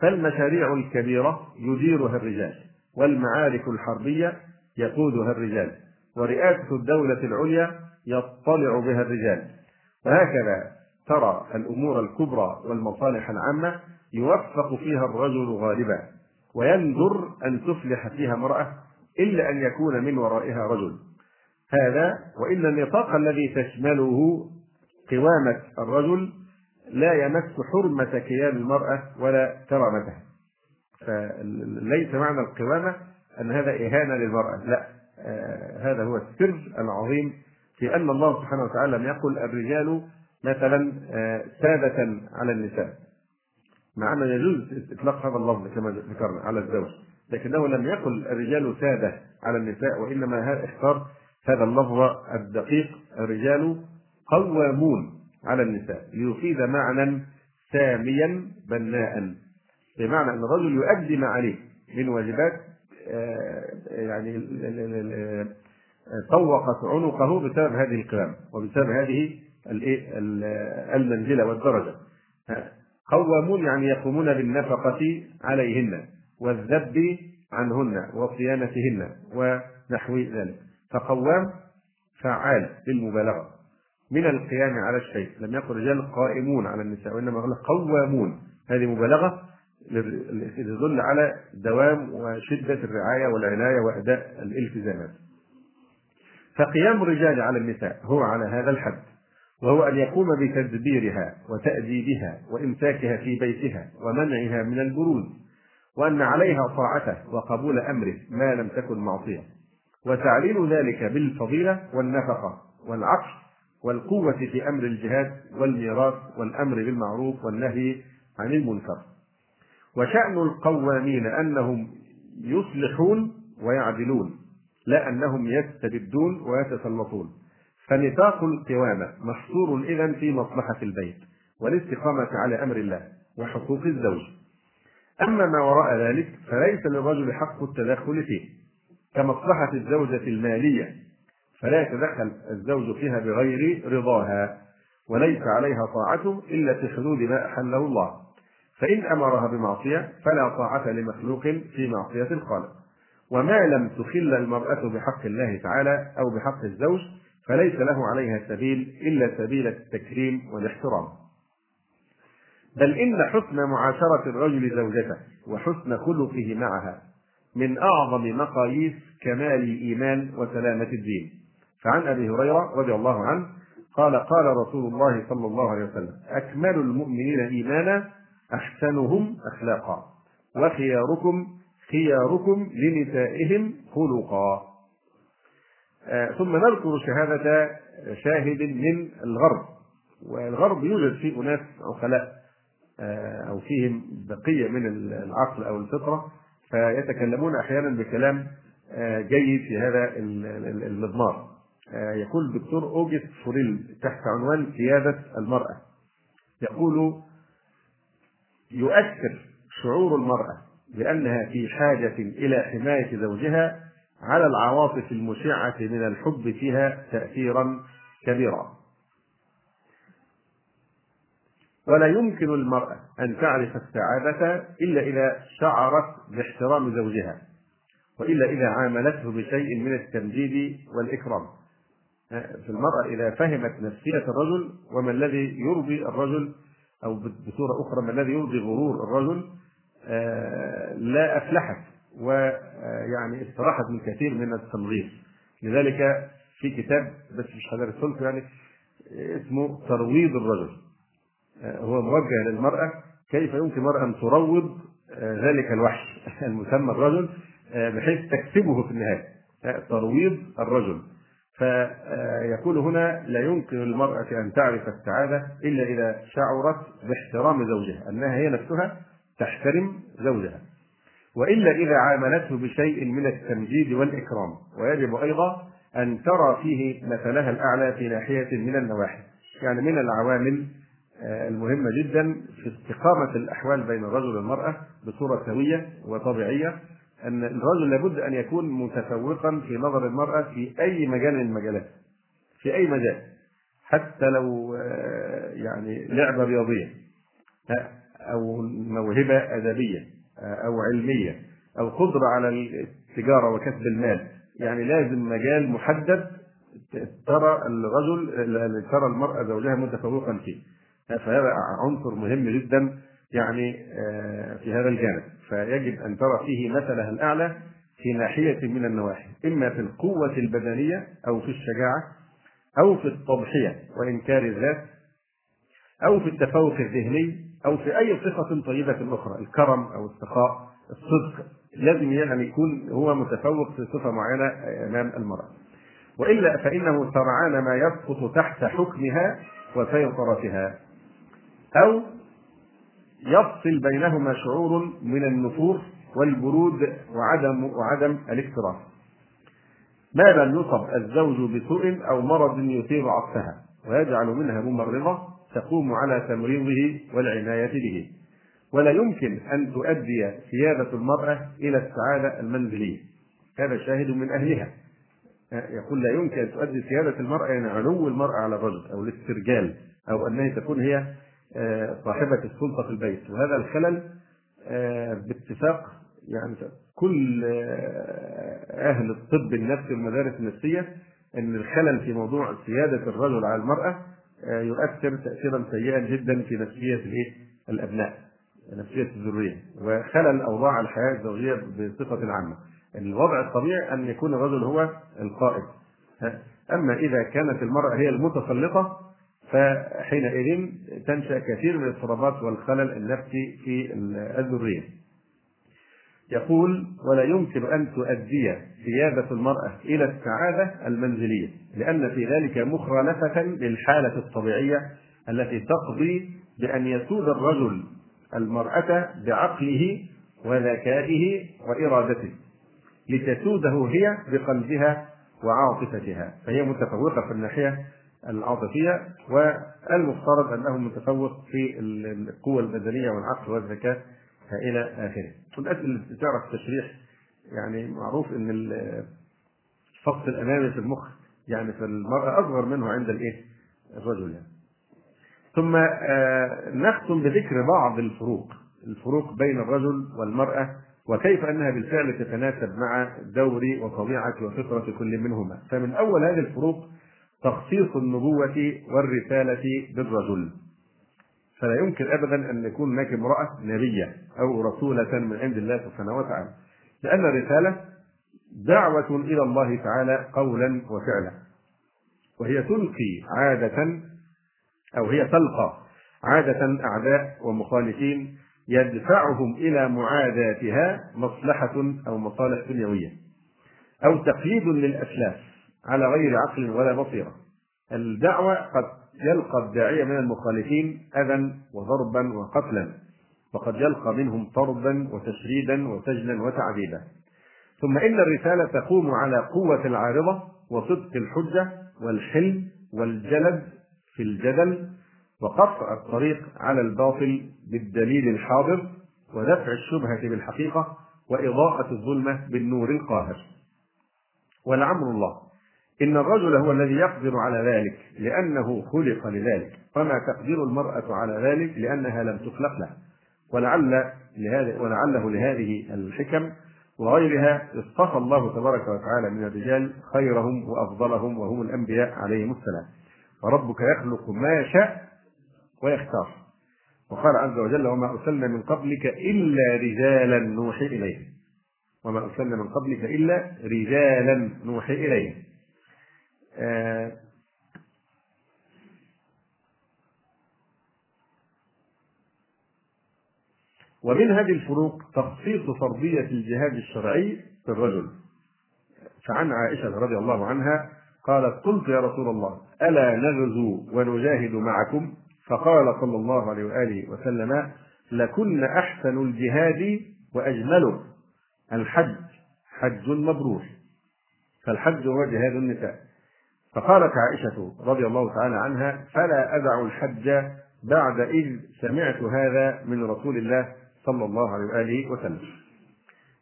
فالمشاريع الكبيرة يديرها الرجال والمعارك الحربية يقودها الرجال ورئاسة الدولة العليا يطلع بها الرجال. وهكذا ترى الأمور الكبرى والمصالح العامة يوفق فيها الرجل غالبا ويندر أن تفلح فيها امرأة إلا أن يكون من ورائها رجل. هذا وإن النطاق الذي تشمله قوامة الرجل لا يمس حرمة كيان المرأة ولا كرامتها فليس معنى القوامة أن هذا إهانة للمرأة لا. آه هذا هو السر العظيم في أن الله سبحانه وتعالى لم يقل الرجال مثلا آه سادة على النساء. مع أنه يجوز إطلاق هذا اللفظ كما ذكرنا على الزوج لكنه لم يقل الرجال سادة على النساء وإنما اختار هذا اللفظ الدقيق الرجال قوامون. على النساء ليفيد معنى ساميا بناء. بمعنى أن الرجل يؤدي ما عليه من واجبات يعني طوقت عنقه بسبب هذه القيام وبسبب هذه المنزلة والدرجة. قوامون يعني يقومون بالنفقة عليهن والذب عنهن وصيانتهن ونحو ذلك. فقوام فعال للمبالغه من القيام على الشيء. لم يقل رجال قائمون على النساء وإنما قال قوامون. هذه مبالغة تدل على دوام وشدة الرعاية والعناية وأداء الالتزامات. فقيام الرجال على النساء هو على هذا الحد وهو أن يقوم بتدبيرها وتأديبها وإمساكها في بيتها ومنعها من البروز وأن عليها طاعته وقبول أمره ما لم تكن معصية. وتعليل ذلك بالفضيلة والنفقة والعطف والقوة في أمر الجهاد والميراث والأمر بالمعروف والنهي عن المنكر. وشأن القوامين أنهم يصلحون ويعدلون لا أنهم يستبدون ويتسلطون. فنطاق القوامة محصور إذا في مصلحة البيت والاستقامة على أمر الله وحقوق الزوج. أما ما وراء ذلك فليس للرجل حق التدخل فيه كمصلحة الزوجة المالية. فلا يتدخل الزوج فيها بغير رضاها وليس عليها طاعته إلا في حدود ما أحله الله. فإن أمرها بمعصية فلا طاعة لمخلوق في معصية الخالق. وما لم تخل المرأة بحق الله تعالى أو بحق الزوج فليس له عليها سبيل إلا سبيل التكريم والاحترام. بل إن حسن معاشرة الرجل زوجته وحسن خلقه معها من أعظم مقاييس كمال الإيمان وسلامة الدين. فعن أبي هريرة رضي الله عنه قال قال رسول الله صلى الله عليه وسلم أكمل المؤمنين إيمانا أحسنهم أخلاقا وخياركم خياركم لنسائهم خلقا. آه ثم نذكر شهادة شاهد من الغرب والغرب يوجد فيه أناس عقلاء آه أو فيهم بقية من العقل أو الفطرة فيتكلمون أحيانا بكلام آه جيد في هذا المضمار. يقول الدكتور أوجست فوريل تحت عنوان سيادة المرأة. يقول يؤثر شعور المرأة بأنها في حاجة إلى حماية زوجها على العواطف المشعة من الحب فيها تأثيرا كبيرا. ولا يمكن المرأة أن تعرف السعادة إلا إذا شعرت باحترام زوجها وإلا إذا عاملته بشيء من التمجيد والإكرام. في المرأة إذا فهمت نفسية الرجل وما الذي يرضي الرجل أو بصورة أخرى ما الذي يرضي غرور الرجل لا أفلحت ويعني استراحت من كثير من التمغيص لذلك في كتاب بس مش هدرسه يعني اسمه ترويض الرجل. هو موجه للمرأة كيف يمكن المرأة أن تروض ذلك الوحش المسمى الرجل بحيث تكسبه في النهاية. ترويض الرجل. فيقول هنا لا يمكن للمرأة أن تعرف السعادة إلا إذا شعرت باحترام زوجها أنها هي نفسها تحترم زوجها. وإلا إذا عاملته بشيء من التمجيد والإكرام. ويجب أيضا أن ترى فيه مثلها الأعلى في ناحية من النواحي يعني من العوامل المهمة جدا في استقامة الأحوال بين الرجل والمرأة بصورة سوية وطبيعية أن الرجل لابد أن يكون متفوقا في نظر المرأة في أي مجال من المجالات في أي مجال حتى لو يعني لعبة رياضية أو موهبة أدبية أو علمية أو قدرة على التجارة وكسب المال. يعني لازم مجال محدد ترى الرجل ترى المرأة زوجها متفوقا فيه. فهذا عنصر مهم جدا يعني آه، في هذا الجانب. فيجب أن ترى فيه مثلها الأعلى في ناحية من النواحي إما في القوة البدنية أو في الشجاعة أو في التضحية وإنكار الذات أو في التفوق الذهني أو في أي صفة طيبة أخرى الكرم أو السخاء الصدق. لازم يعني يكون هو متفوق في صفة معينة أمام المرأة. وإلا فإنه سرعان ما يسقط تحت حكمها وسيطرتها. أو يفصل بينهما شعور من النفور والبرود وعدم وعدم الاكتراث ما لم يصب الزوج بسوء أو مرض يثير عطفها ويجعل منها ممرضة تقوم على تمريضه والعناية به؟ ولا يمكن أن تؤدي سياده المرأة إلى السعادة المنزلية. هذا شاهد من أهلها. يقول لا يمكن أن تؤدي سياده المرأة يعني علو المرأة على الرجل أو الاسترجال أو أنها تكون هي آه، صاحبة السلطة في البيت وهذا الخلل آه، باتفاق يعني كل آه، أهل الطب النفسي والمدارس النفسية إن الخلل في موضوع سيادة الرجل على المرأة آه، يؤثر تاثيرا سيئا جدا في نفسية الإيه؟ الأبناء نفسية الذرية وخلل أوضاع الحياة الزوجية بصفة عامة. الوضع الطبيعي أن يكون الرجل هو القائد. أما إذا كانت المرأة هي المتسلطة فحينئذ تنشأ كثير من الاضطرابات والخلل النفسي في الذرية. يقول ولا يمكن أن تؤدي سيادة المرأة إلى السعادة المنزلية لأن في ذلك مخالفة للحالة الطبيعية التي تقضي بأن يسود الرجل المرأة بعقله وذكائه وإرادته لتسوده هي بقلبها وعاطفتها فهي متفوقة في الناحية العاطفية والمفترض أنه متفوق في القوة البدنية والعقل والذكاء إلى آخره. والأسئلة اللي تعرف التشريح يعني معروف إن الفص الامامي في المخ يعني في المرأة أصغر منه عند الإيه؟ الرجل يعني. ثم آه، نختم بذكر بعض الفروق الفروق بين الرجل والمرأة وكيف أنها بالفعل تتناسب مع دور وطبيعة وفطرة كل منهما فمن أول هذه الفروق تخصيص النبوة والرسالة بالرجل. فلا يمكن ابدا أن يكون هناك امرأة نبية أو رسولة من عند الله سبحانه وتعالى لأن الرسالة دعوة إلى الله تعالى قولا وفعلا وهي تلقي عادة أو هي تلقى عادة أعداء ومخالفين يدفعهم إلى معاداتها مصلحة أو مصالح دنيوية أو تقييد للأسلاف. على غير عقل ولا بصيرة. الدعوة قد يلقى الداعية من المخالفين أذى وضربا وقتلا وقد يلقى منهم طردا وتشريدا وسجنا وتعذيبا. ثم إن الرسالة تقوم على قوة العارضة وصدق الحجة والحلم والجلد في الجدل وقطع الطريق على الباطل بالدليل الحاضر ودفع الشبهة بالحقيقة وإضاءة الظلمة بالنور القاهر. ولعمر الله. إن الرجل هو الذي يقدر على ذلك لأنه خلق لذلك. فما تقدر المرأة على ذلك؟ لأنها لم تخلق له. ولعل لهذه ولعله لهذه الحكم وغيرها اصطفى الله تبارك وتعالى من الرجال خيرهم وأفضلهم وهم الأنبياء عليهم السلام. وربك يخلق ما يشاء ويختار. وقال عز وجل وما أرسلنا من قبلك إلا رجالا نوحي إليهم. وما أرسلنا من قبلك إلا رجالا نوحي إليهم. ومن هذه الفروق تخصيص فرضية الجهاد الشرعي في الرجل. فعن عائشة رضي الله عنها قالت قلت يا رسول الله ألا نغزو ونجاهد معكم؟ فقال صلى الله عليه وآله وسلم لكن أحسن الجهاد وأجمله الحج حج مبرور فالحج هو جهاد النساء. فقالت عائشة رضي الله تعالى عنها فلا أدع الحج بعد إذ سمعت هذا من رسول الله صلى الله عليه وآله وسلم.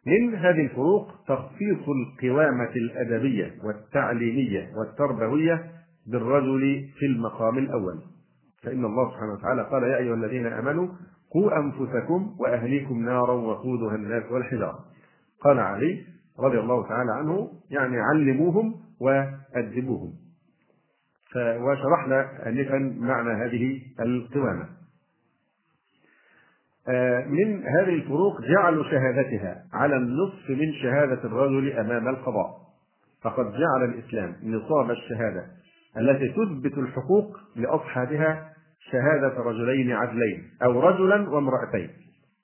من هذه الفروق تخصيص القوامة الأدبية والتعليمية والتربوية بالرجل في المقام الأول. فإن الله سبحانه وتعالى قال يا أيها الذين آمنوا قوا أنفسكم وأهليكم نارا وقودها الناس والحجارة. قال علي رضي الله تعالى عنه يعني علموهم وأدبوهم. وشرحنا آنفا معنى هذه القوامة. آه، من هذه الفروق جعلوا شهادتها على النصف من شهادة الرجل أمام القضاء. فقد جعل الإسلام نصاب الشهادة التي تثبت الحقوق لأصحابها شهادة رجلين عدلين أو رجلا وامرأتين.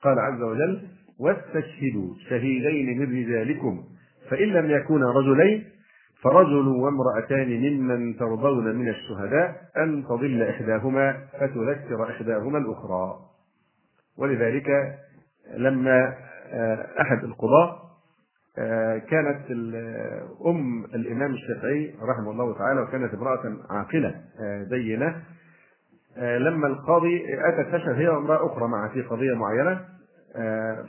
قال عز وجل واستشهدوا شهيدين من رجالكم فإن لم يكونا رجلين فرجل وامرأتان ممن ترضون من الشهداء أن تضل إحداهما فتذكر إحداهما الأخرى. ولذلك لما آه، أحد القضاة آه، كانت أم الإمام الشافعي رحمه الله تعالى وكانت امرأة عاقلة آه، دينة لما القاضي أتت تشهد هي وامرأة أخرى مع في قضية معينة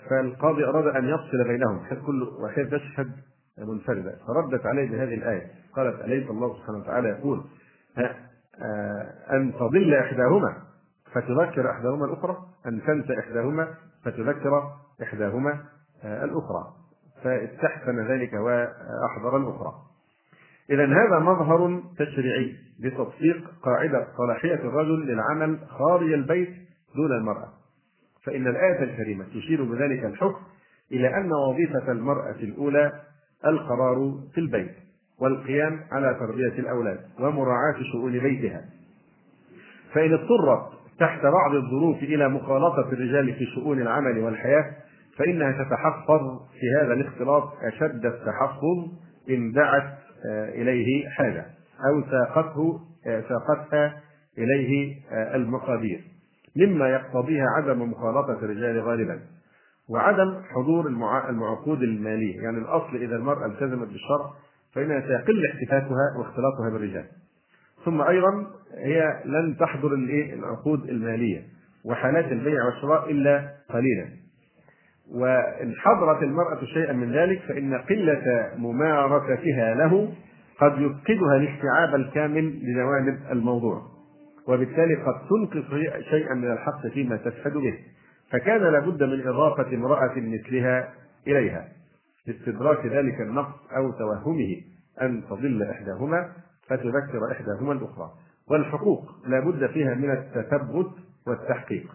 فالقاضي أراد أن يفصل بينهم كل واحد تشهد منفردة. فردت عليه بهذه الآية. قالت أليس الله سبحانه وتعالى يقول أن تضل إحداهما فتذكر إحداهما الأخرى أن تنسى إحداهما فتذكر إحداهما الأخرى. فاستحسن ذلك وأحضر الأخرى. إذا هذا مظهر تشريعي لتطبيق قاعدة صلاحية الرجل للعمل خارج البيت دون المرأة. فإن الآية الكريمة تشير بذلك الحكم إلى أن وظيفة المرأة الأولى القرار في البيت والقيام على تربية الأولاد ومراعاة شؤون بيتها. فإن اضطرت تحت بعض الظروف إلى مخالطة الرجال في شؤون العمل والحياة فإنها تتحفظ في هذا الاختلاط أشد التحفظ إن دعت آه، إليه حاجة أو ساقته آه، ساقتها إليه آه، المقادير. مما يقتضيها عدم مخالطة الرجال غالبا. وعدم حضور المعقود المالية. يعني الأصل إذا المرأة التزمت بالشرع فإنها سيقل احتكاكها واختلاطها بالرجال. ثم أيضا هي لن تحضر العقود المالية وحالات البيع والشراء إلا قليلا. وإن حضرت المرأة شيئا من ذلك فإن قلة ممارستها له قد يفقدها الاستيعاب الكامل لجوانب الموضوع. وبالتالي قد تنقص شيئا من الحق فيما تشهد به. فكان لابد من إضافة امرأة مثلها إليها لاستدراك ذلك النقص أو توهمه أن تضل إحداهما فتذكر إحداهما الأخرى. والحقوق لا بد فيها من التثبت والتحقيق.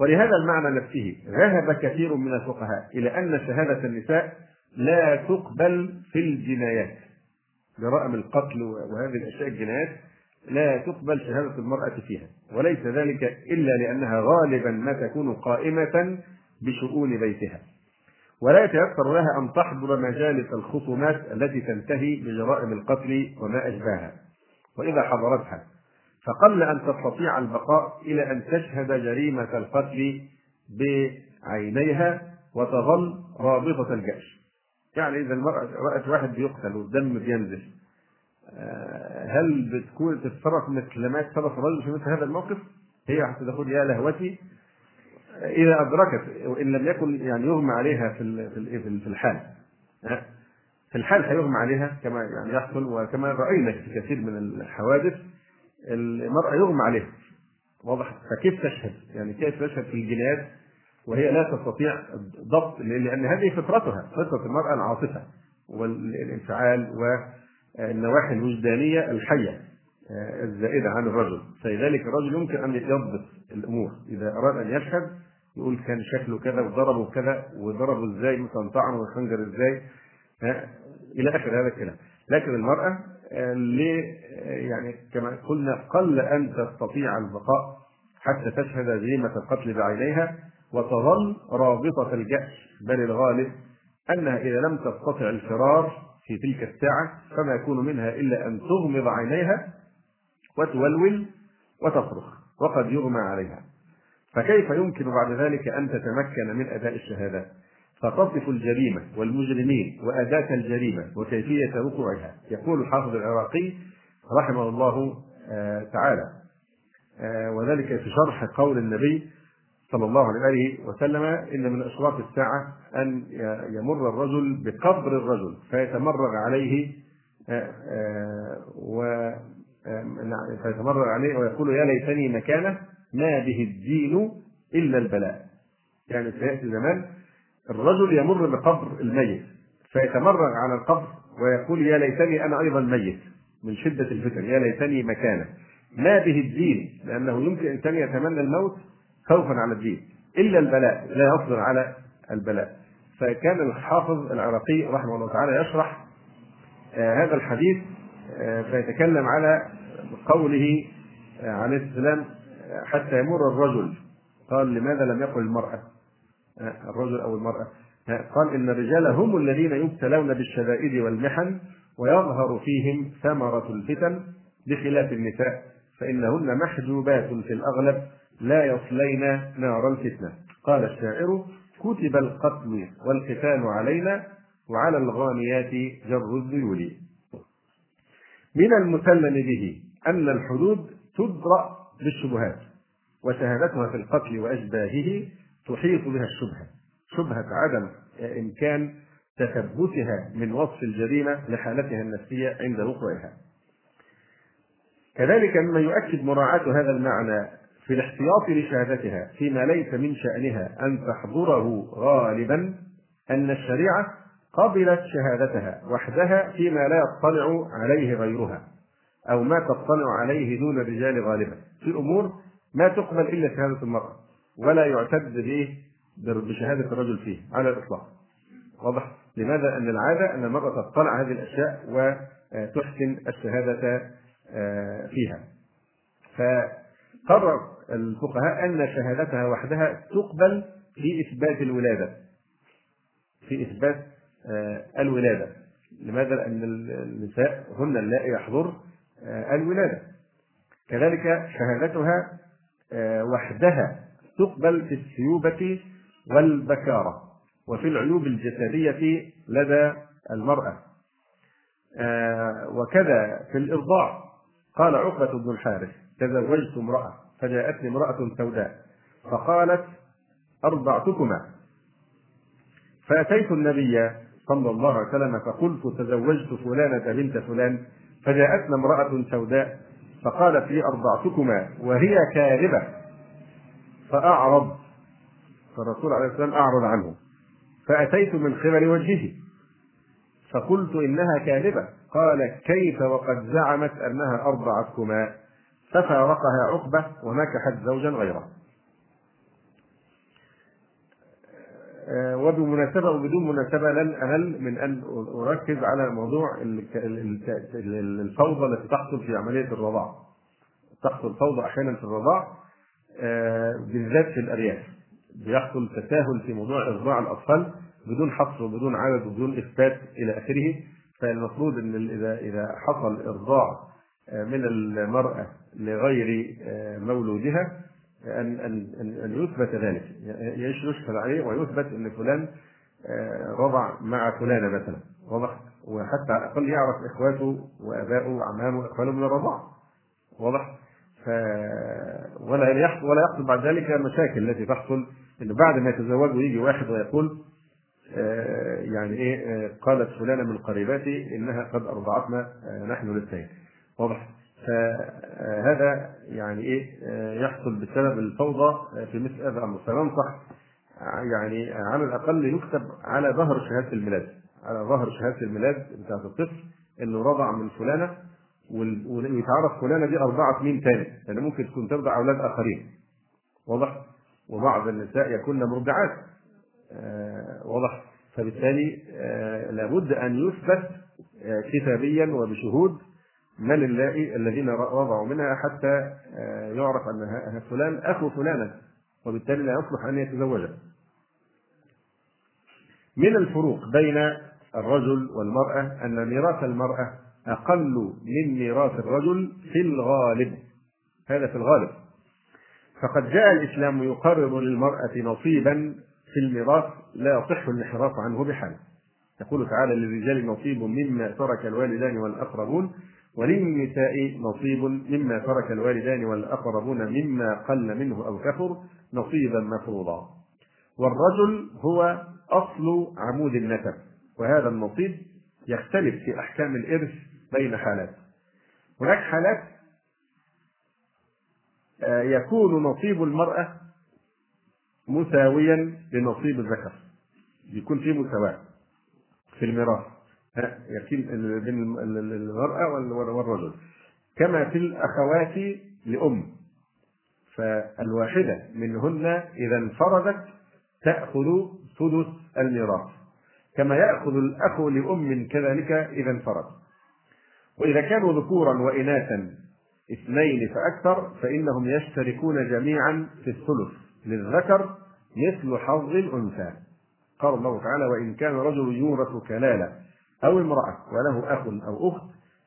ولهذا المعنى نفسه ذهب كثير من الفقهاء إلى أن شهادة النساء لا تقبل في الجنايات جرائم القتل وهذه الأشياء الجنايات لا تقبل شهادة المرأة فيها وليس ذلك إلا لأنها غالبا ما تكون قائمة بشؤون بيتها. ولا يتيسر لها أن تحضر مجالس الخصومات التي تنتهي بجرائم القتل وما أشباهها وإذا حضرتها فقل أن تستطيع البقاء إلى أن تشهد جريمة القتل بعينيها وتظل رابطة الجأش يعني إذا المرأة رأت واحد بيقتل والدم بينزل هل بتكون تتصرف مثل ما يتصرف الرجل؟ في مثل هذا الموقف؟ هي حتى تقول يا لهوتي. إذا أدركت وإن لم يكن يعني يغمى عليها في في الحال. في الحال هيغمى عليها كما يعني يحصل وكما رأينا في كثير من الحوادث. المرأة يغمى عليها. واضح؟ فكيف تشهد؟ يعني كيف تشهد في الجنايات وهي لا تستطيع ضبط لأن هذه فطرتها فطرة المرأة العاطفة والانفعال والنواحي الوجدانية الحية آه، الزائدة عن الرجل. فلذلك الرجل يمكن أن يضبط الأمور. إذا أراد أن يشهد يقول كان شكله كذا وضربه كذا وضربه إزاي مثلا طعنه والخنجر إزاي إلى آخر هذا الكلام. لكن المرأة آه، ليه آه، يعني كما قلنا قل أن تستطيع البقاء حتى تشهد جريمه القتل بعينيها وتظل رابطه الجأش. بل الغالب أنها إذا لم تستطع الفرار في تلك الساعة فما يكون منها إلا أن تغمض عينيها وتولول وتصرخ وقد يغمى عليها. فكيف يمكن بعد ذلك أن تتمكن من أداء الشهادات فتصف الجريمة والمجرمين وأداة الجريمة وكيفية وقوعها يقول الحافظ العراقي رحمه الله آه، تعالى آه، وذلك في شرح قول النبي صلى الله عليه وسلم إن من أشراط الساعة أن يمر الرجل بقبر الرجل فيتمرغ عليه آه، و نعم، فيتمرغ عليه ويقول يا ليتني مكانه ما به الدين إلا البلاء. يعني سياتي زمان الرجل يمر بقبر الميت فيتمرغ على القبر ويقول يا ليتني أنا أيضا ميت من شدة الفتن يا ليتني مكانه. ما به الدين لأنه يمكن إنسان يتمنى الموت خوفا على الدين إلا البلاء لا يصبر على البلاء. فكان الحافظ العراقي رحمه الله تعالى يشرح آه هذا الحديث آه فيتكلم على قوله آه عليه السلام حتى يمر الرجل. قال لماذا لم يقل المرأة؟ الرجل أو المرأة. قال إن الرجال هم الذين يبتلون بالشدائد والمحن ويظهر فيهم ثمرة الفتن بخلاف النساء فإنهن محجوبات في الأغلب لا يصلين نار الفتنة. قال الشاعر كتب القتل والقتال علينا وعلى الغانيات جر الذيول. من المسلم به أن الحدود تدرأ بالشبهات وشهادتها في القتل وأشباهه تحيط بها الشبهة. شبهة عدم إمكان تثبتها من وصف الجريمة لحالتها النفسية عند وقوعها. كذلك مما يؤكد مراعاة هذا المعنى في الاحتياط لشهادتها فيما ليس من شأنها أن تحضره غالبا أن الشريعة قبلت شهادتها وحدها فيما لا يطلع عليه غيرها أو ما تطلع عليه دون الرجال غالبا. في أمور ما تقبل إلا شهادة المرأة ولا يعتد به بشهادة الرجل فيه على الإطلاق. واضح لماذا؟ أن العادة أن المرأة تطلع هذه الأشياء وتحسن الشهادة فيها. فقرر الفقهاء أن شهادتها وحدها تقبل في إثبات الولادة. في إثبات الولادة. لماذا؟ لأن النساء هن اللائي يحضر الولادة. كذلك شهادتها وحدها تقبل في السيوبة والبكارة وفي العيوب الجسدية لدى المرأة. وكذا في الإرضاع. قال عقبة بن الحارث تزوجت امرأة فجاءتني امرأة سوداء فقالت أرضعتكما. فأتيت النبي صلى الله عليه وسلم فقلت تزوجت فلانة بنت فلان فجاءتنا امرأة سوداء فقالت لي أرضعتكما وهي كاذبة. فأعرض فالرسول عليه السلام أعرض عنه. فأتيت من قبل وجهه. فقلت إنها كاذبة. قال كيف وقد زعمت أنها أرضعتكما؟ ففارقها عقبة ونكحت زوجا غيره وبمناسبة وبدون مناسبة لن أمل من أن أركز على موضوع الفوضى التي تحصل في عملية الرضاع. تحصل فوضى أحيانا في الرضاع بالذات في الأرياف. بيحصل تساهل في موضوع إرضاع الأطفال بدون حصر وبدون عدد وبدون إثبات إلى آخره. فالمفروض أن إذا إذا حصل إرضاع من المرأة لغير مولودها أن أن أن يثبت ذلك. يشهد عليه ويثبت أن فلان رضع مع فلانه مثلا. واضح وحتى على الأقل يعرف إخواته وأبائه وعمامه واخوانه من الرضاعه واضح ف ولا يحصل ولا يحصل بعد ذلك المشاكل التي تحصل انه بعد ما يتزوج ويجي واحد ويقول يعني إيه قالت فلانة من قريباتي إنها قد أرضعتنا نحن الاثنين واضح. فهذا يعني إيه يحصل بسبب الفوضى في مثل هذا الامر فننصح يعني على الأقل يكتب على ظهر شهادة الميلاد. على ظهر شهادة الميلاد بتاعت الطفل إنه رضع من فلانة ويتعرف فلانة دي ارضعت مين تاني. لأن يعني ممكن تكون ترضع أولاد آخرين. واضح؟ وبعض النساء يكون مرضعات. آه واضح. فبالتالي آه لابد أن يثبت آه كتابيا وبشهود من اللائي الذين رضعوا منها حتى يعرف أن فلان أخو فلانه وبالتالي لا يصلح أن يتزوجها. من الفروق بين الرجل والمرأة أن ميراث المرأة أقل من ميراث الرجل في الغالب. هذا في الغالب. فقد جاء الإسلام يقرر للمرأة نصيبا في الميراث لا يصح الانحراف عنه بحال. يقول تعالى للرجال نصيب مما ترك الوالدان والأقربون وللنساء نصيب مما ترك الوالدان والأقربون مما قل منه أو كثر نصيبا مفروضا. والرجل هو أصل عمود النسب وهذا النصيب يختلف في أحكام الإرث بين حالات. هناك حالات آه، يكون نصيب المرأة مساويا لنصيب الذكر يكون في مساواة في الميراث. يكون بين المرأة والرجل. كما في الأخوات لأم. فالواحدة منهن إذا انفردت تأخذ سدس الميراث. كما يأخذ الأخ لأم كذلك إذا انفرد. وإذا كانوا ذكورا وإناثا اثنين فأكثر فإنهم يشتركون جميعا في الثلث للذكر مثل حظ الأنثى. قال الله تعالى وإن كان رجل يورث كلالة أو امرأة وله أخ أو أخت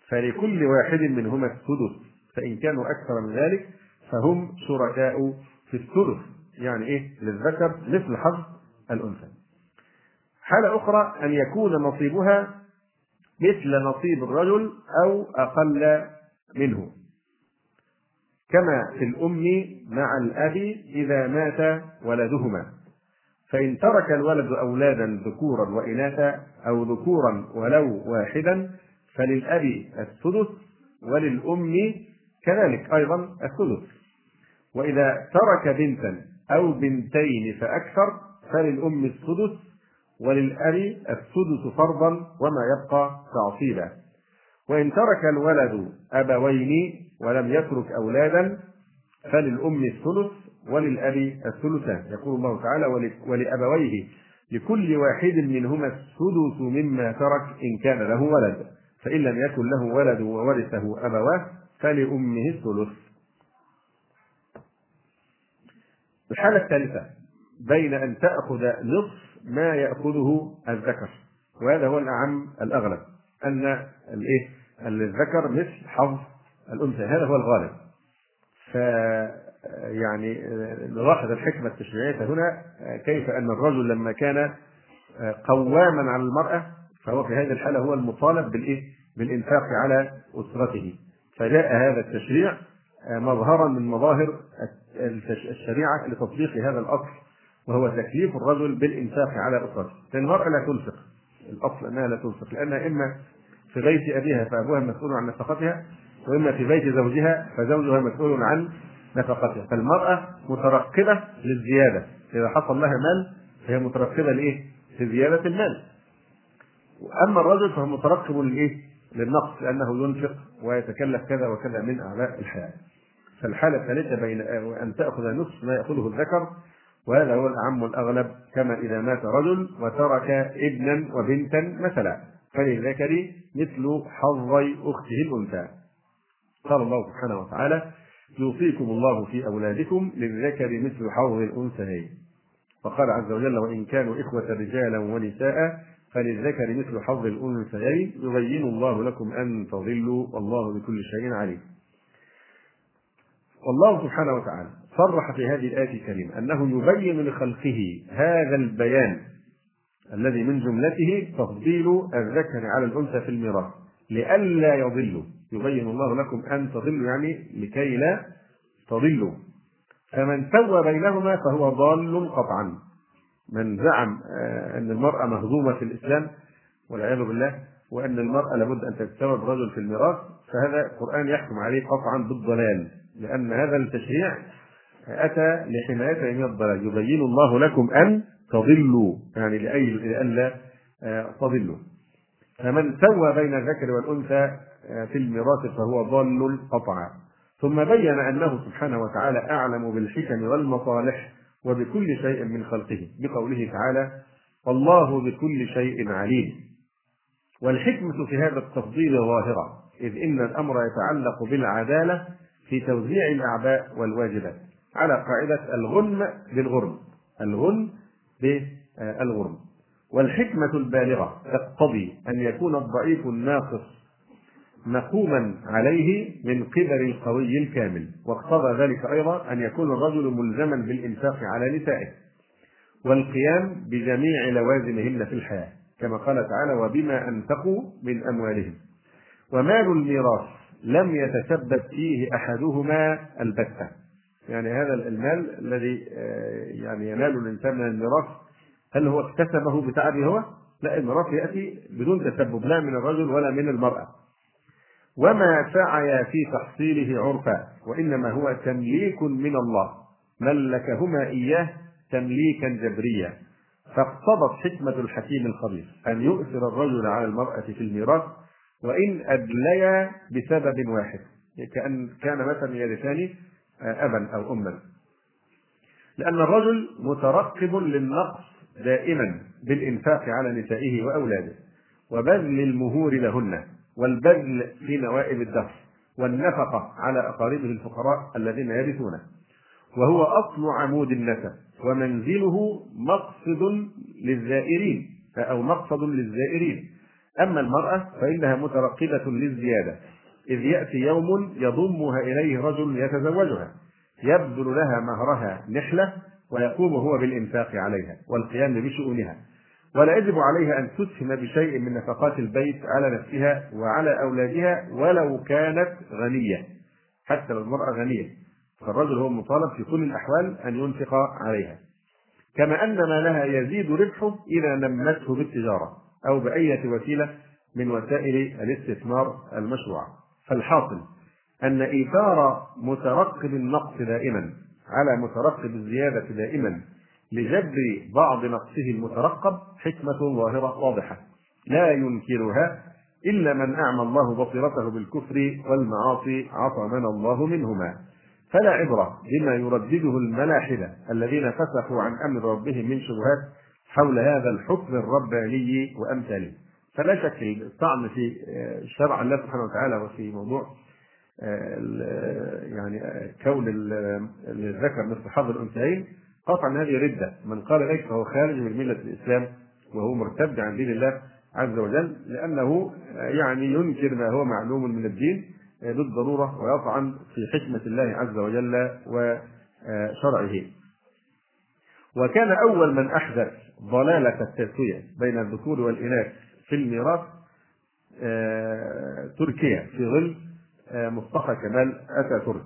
فلكل واحد منهما السدس فإن كانوا أكثر من ذلك فهم شركاء في الثلث يعني إيه؟ للذكر مثل حظ الأنثى. حالة أخرى أن يكون نصيبها مثل نصيب الرجل أو أقل منه. كما في الأم مع الأب إذا مات ولدهما. فإن ترك الولد أولادا ذكورا وإناثا أو ذكورا ولو واحدا فللأب السدس وللأم كذلك أيضا السدس. وإذا ترك بنتا أو بنتين فأكثر فللأم السدس وللأب السدس فرضا وما يبقى تعصيبا. وإن ترك الولد أبوين ولم يترك أولادا فللأم الثلث وللأب الثلثان يقول الله تعالى ولأبويه لكل واحد منهما السدس مما ترك إن كان له ولد. فإن لم يكن له ولد وورثه أبواه فلأمه الثلث. الحالة الثالثة بين أن تأخذ نصف ما يأخذه الذكر. وهذا هو الأعم الأغلب أن الإيه؟ الذكر مثل حظ الأنثى هذا هو الغالب. يعني نلاحظ الحكمة التشريعية هنا كيف أن الرجل لما كان قواما على المرأة فهو في هذه الحالة هو المطالب بالإيه؟ بالإنفاق على أسرته. فجاء هذا التشريع مظهرا من مظاهر الشريعة لتطبيق هذا الأصل وهو تكليف الرجل بالإنفاق على أسرته. لأن المرأة لا تنفق. الأصل أنها لا تنفق لأنها إما في بيت أبيها فأبوها مسؤول عن نفقتها وإما في بيت زوجها فزوجها مسؤول عن نفقتها. فالمرأة مترقبة للزيادة. إذا حصل لها مال فهي مترقبة لإيه؟ لزيادة المال. وأما الرجل فهو مترقب للإيه؟ للنقص لأنه ينفق ويتكلف كذا وكذا من أعباء الحياة. فالحالة الثالثة بين أن تأخذ نصف ما يأخذه الذكر وهذا هو الأعم والأغلب كما إذا مات رجل وترك ابنا وبنتا مثلا. فللذكر مثل حظي أخته الأنثى. قال الله سبحانه وتعالى يوصيكم الله في أولادكم للذكر مثل حظ الأنثيين. وقال عز وجل وإن كانوا إخوة رجالا ونساء فللذكر مثل حظ الأنثيين يبين الله لكم أن تضلوا والله بكل شيء عليم. والله سبحانه وتعالى صرح في هذه الآية الكريمة أنه يبين لخلقه هذا البيان الذي من جملته تفضيل الذكر على الأنثى في الميراث لئلا يضلوا. يبين الله لكم أن تضلوا يعني لكي لا تضلوا. فمن سوى بينهما فهو ضال قطعا. من زعم آه، أن المرأة مهزومة في الإسلام والعياذ بالله وأن المرأة لابد أن تتساوى الرجل في الميراث فهذا القرآن يحكم عليه قطعا بالضلال لأن هذا التشريع أتى لحمايته من الضلال. يبين الله لكم أن تضلوا يعني لأي لئلا آه، تضلوا. فمن سوى بين الذكر والأنثى آه، في الميراث فهو ضال قطعا ثم بين أنه سبحانه وتعالى أعلم بالحكم والمصالح وبكل شيء من خلقه بقوله تعالى والله بكل شيء عليم والحكمة في هذا التفضيل ظاهرة إذ إن الأمر يتعلق بالعدالة في توزيع الأعباء والواجبات. على قاعدة الغنم بالغرم الغنم بالغرم. والحكمة البالغة. تقتضي أن يكون الضعيف الناقص مقوما عليه من قبل القوي الكامل. واقتضى ذلك أيضا أن يكون الرجل ملزما بالإنفاق على نسائه والقيام بجميع لوازمهن في الحياة كما قال تعالى وبما أنفقوا من أموالهم ومال الميراث لم يتسبب فيه أحدهما البتة. يعني هذا المال الذي آه، يعني ينال الإنسان من الميراث هل هو اكتسبه بتعبه هو؟ لا الميراث يأتي بدون تسبب لا من الرجل ولا من المرأة. وما سعي في تحصيله عرفا وإنما هو تمليك من الله. ملكهما إياه تمليكا جبريا. فاقتضت حكمة الحكيم الخبير أن يؤثر الرجل على المرأة في الميراث وإن أدليا بسبب واحد. كأن كان مثلا يرثان أبا أو أما. لأن الرجل مترقب للنقص. دائما بالإنفاق على نسائه وأولاده وبذل المهور لهن والبذل في نوائب الدهر والنفقة على أقاربه الفقراء الذين يرثونه. وهو أصل عمود النسب ومنزله مقصد للزائرين أو مقصد للزائرين. أما المرأة فإنها مترقبة للزيادة إذ يأتي يوم يضمها إليه رجل يتزوجها يبذل لها مهرها نحلة ويقوم هو بالإنفاق عليها والقيام بشؤونها. ولا يجب عليها أن تسهم بشيء من نفقات البيت على نفسها وعلى أولادها ولو كانت غنية حتى لو المرأة غنية. فالرجل هو مطالب في كل الأحوال أن ينفق عليها. كما أن مالها يزيد ربحه إذا نمته بالتجارة أو بأية وسيلة من وسائل الاستثمار المشروعة. فالحاصل أن إيثار مترقب النقص دائما على مترقب الزيادة دائما لجبر بعض نقصه المترقب حكمة ظاهرة واضحة لا ينكرها إلا من أعمى الله بصيرته بالكفر والمعاصي عصمنا الله منهما. فلا عبرة بما يردده الملاحدة الذين فسخوا عن أمر ربهم من شبهات حول هذا الحكم الرباني وأمثاله. فلا شك الطعن في شرع الله سبحانه وتعالى وفي موضوع يعني كون الذكر مثل حظ الأنثيين قطعا هذه ردة من قال ذلك فهو خارج من ملة الإسلام وهو مرتد عن دين الله عز وجل لأنه يعني ينكر ما هو معلوم من الدين بالضرورة ويطعن في حكمة الله عز وجل وشرعه. وكان أول من أحدث ضلالة التسوية بين الذكور والإناث في الميراث تركيا في ظل مصطفى كمال اتاتورك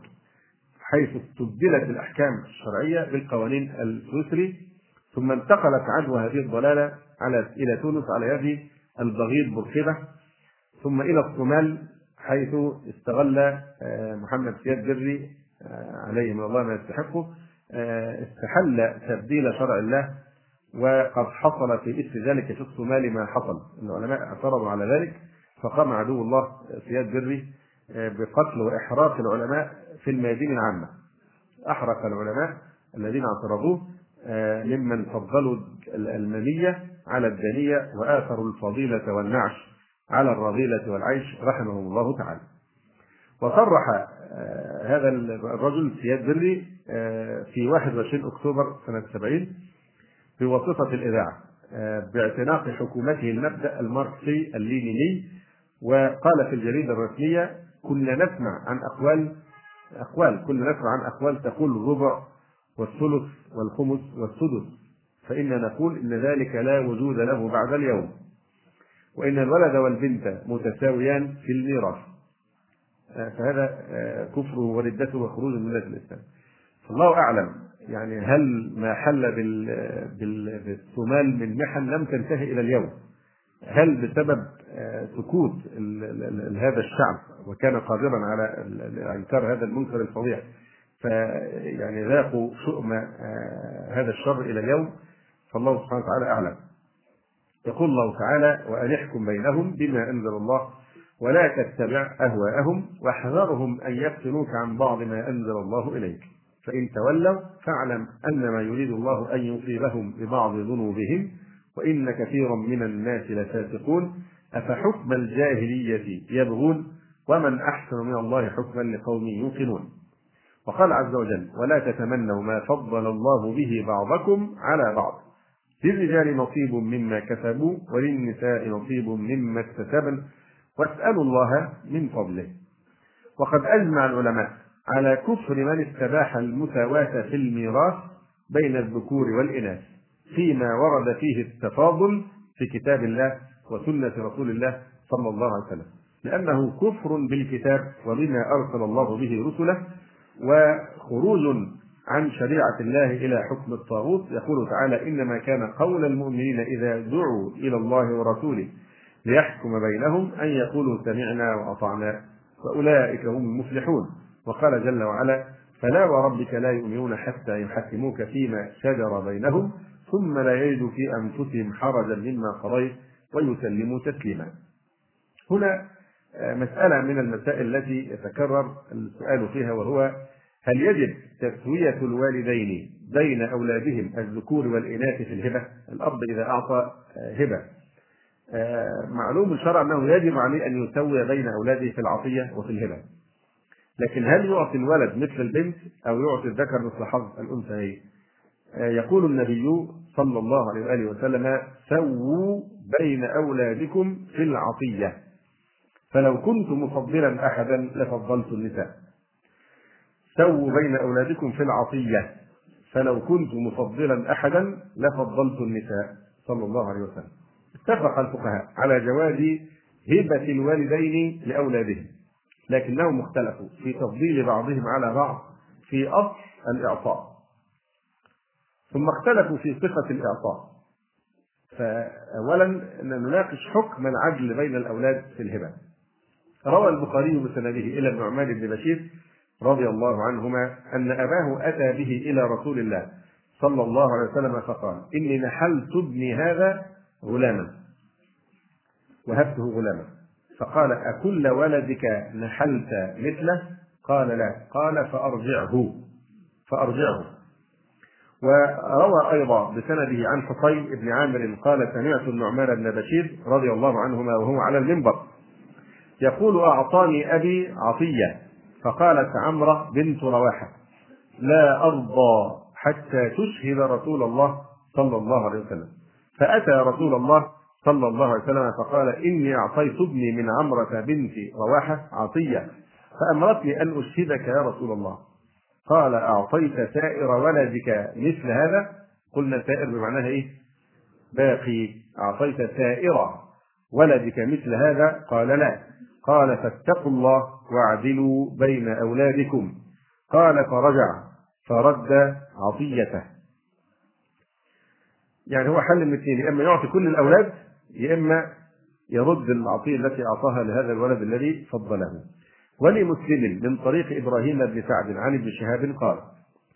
حيث استبدلت الأحكام الشرعية بالقوانين السويسري ثم انتقلت عدوى هذه الضلالة على إلى تونس على يد البغيض بوركيبة ثم إلى الصومال حيث استغل محمد سياد بري عليه من الله ما يستحقه استحل تبديل شرع الله وقد حصل في اثر ذلك في الصومال ما حصل. العلماء اعترضوا على ذلك فقام عدو الله سياد بري بقتل وإحراق العلماء في الميادين العامة. أحرق العلماء الذين اعترضوه ممن فضلوا المنية على الدنيه وآثروا الفضيلة والنعش على الرذيلة والعيش رحمهم الله تعالى. وصرح هذا الرجل سياد بري في 21 أكتوبر سنة 70 بواسطة الإذاعة باعتناق حكومته المبدا الماركسي اللينيني وقال في الجريدة الرسمية كنا نسمع عن أقوال أقوال كنا نسمع عن أقوال تقول الربع والثلث والخمس والسدس. فإنا نقول إن ذلك لا وجود له بعد اليوم. وإن الولد والبنت متساويان في الميراث. فهذا كفره وردته وخروج من ملة الإسلام. فالله أعلم. يعني هل ما حل بالصومال من محن لم تنتهي إلى اليوم. هل بسبب سكوت هذا الشعب وكان قادرا على إنكار هذا المنكر الفظيع فيعني ذاقوا شؤم هذا الشر إلى اليوم فالله سبحانه وتعالى أعلم. يقول الله تعالى وأن احكم بينهم بما أنزل الله ولا تتبع أهواءهم واحذرهم أن يفتنوك عن بعض ما أنزل الله إليك فإن تولوا فاعلم انما يريد الله أن يصيبهم ببعض ذنوبهم وإن كثيرا من الناس لفاسقون أفحكم الجاهلية يبغون؟ ومن أحسن من الله حكما لقوم يوقنون. وقال عز وجل ولا تتمنوا ما فضل الله به بعضكم على بعض. للرجال نصيب مما كسبوا وللنساء نصيب مما اكتسبن. واسألوا الله من فضله. وقد أجمع العلماء على كفر من استباح المساواة في الميراث بين الذكور والإناث. فيما ورد فيه التفاضل في كتاب الله وسنة رسول الله صلى الله عليه وسلم. لأنه كفر بالكتاب وبما أرسل الله به رسله وخروج عن شريعة الله إلى حكم الطاغوت. يقول تعالى إنما كان قول المؤمنين إذا دعوا إلى الله ورسوله ليحكم بينهم أن يقولوا سمعنا وأطعنا. وأولئك هم المفلحون. وقال جل وعلا فلا وربك لا يؤمنون حتى يحكموك فيما شجر بينهم ثم لا يجدوا في أنفسهم حرجا مما قضيت ويسلموا تسليما هنا آه، مسألة من المسائل التي يتكرر السؤال فيها وهو هل يجب تسوية الوالدين بين أولادهم الذكور والإناث في الهبة؟ الأب إذا أعطى آه، هبة آه، معلوم الشرع أنه يجب عليه أن يسوي بين أولاده في العطية وفي الهبة لكن هل يعطي الولد مثل البنت أو يعطي الذكر مثل حظ الأنثيين؟ يقول النبي صلى الله عليه وآله وسلم سووا بين أولادكم في العطية فلو كنت مفضلا أحدا لفضلت النساء. سووا بين أولادكم في العطية فلو كنت مفضلا أحدا لفضلت النساء. صلى الله عليه وسلم. اتفق الفقهاء على جواز هبة الوالدين لأولادهم لكنهم اختلفوا في تفضيل بعضهم على بعض في أصل الإعطاء ثم اختلفوا في صفة الإعطاء. فأولا نناقش حكم العدل بين الأولاد في الهبة. روى البخاري بسنده إلى النعمان بن بشير رضي الله عنهما أن أباه أتى به إلى رسول الله صلى الله عليه وسلم فقال إني نحلت ابني هذا غلاما. وهبته غلاما. فقال أكل ولدك نحلت مثله؟ قال لا. قال فأرجعه. فأرجعه. وروى أيضا بسنده عن حصين بن عامر قال سمعت النعمان بن بشير رضي الله عنهما وهو على المنبر يقول أعطاني أبي عطية فقالت عمرة بنت رواحة لا أرضى حتى تشهد رسول الله صلى الله عليه وسلم. فأتى رسول الله صلى الله عليه وسلم فقال إني أعطيت ابني من عمرة بنت رواحة عطية فأمرتني أن أشهدك يا رسول الله. قال أعطيت سائر ولدك مثل هذا؟ قلنا سائر بمعناها إيه؟ باقي. أعطيت سائر ولدك مثل هذا؟ قال لا. قال فاتقوا الله واعدلوا بين أولادكم. قال فرجع. فرد عطيته. يعني هو حل من اثنين. يا إما يعطي كل الأولاد يا إما يرد العطية التي أعطاها لهذا الولد الذي فضله. ولمسلم من طريق إبراهيم بن سعد عن ابن شهاب قال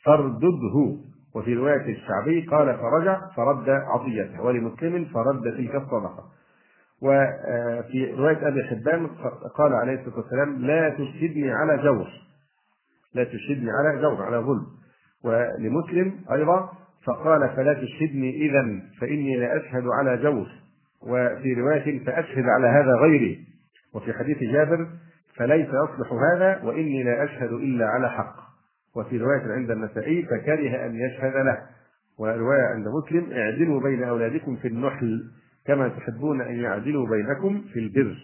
فردده وفي رواية الشعبي قال فرجع فرد عطيته. ولمسلم فرد تلك الصدقة. وفي رواية أبي حبان قال عليه الصلاة والسلام لا تشهدني على جور. لا تشهدني على جور على ظلم. ولمسلم أيضا فقال فلا تشهدني إذا فإني لا أشهد على جور. وفي رواية فأشهد على هذا غيري. وفي حديث جابر فليس يصلح هذا وإني لا أشهد إلا على حق. وفي رواية عند النسائي فكره أن يشهد له. ورواية عند مسلم اعدلوا بين أولادكم في النحل كما تحبون أن يعدلوا بينكم في البر.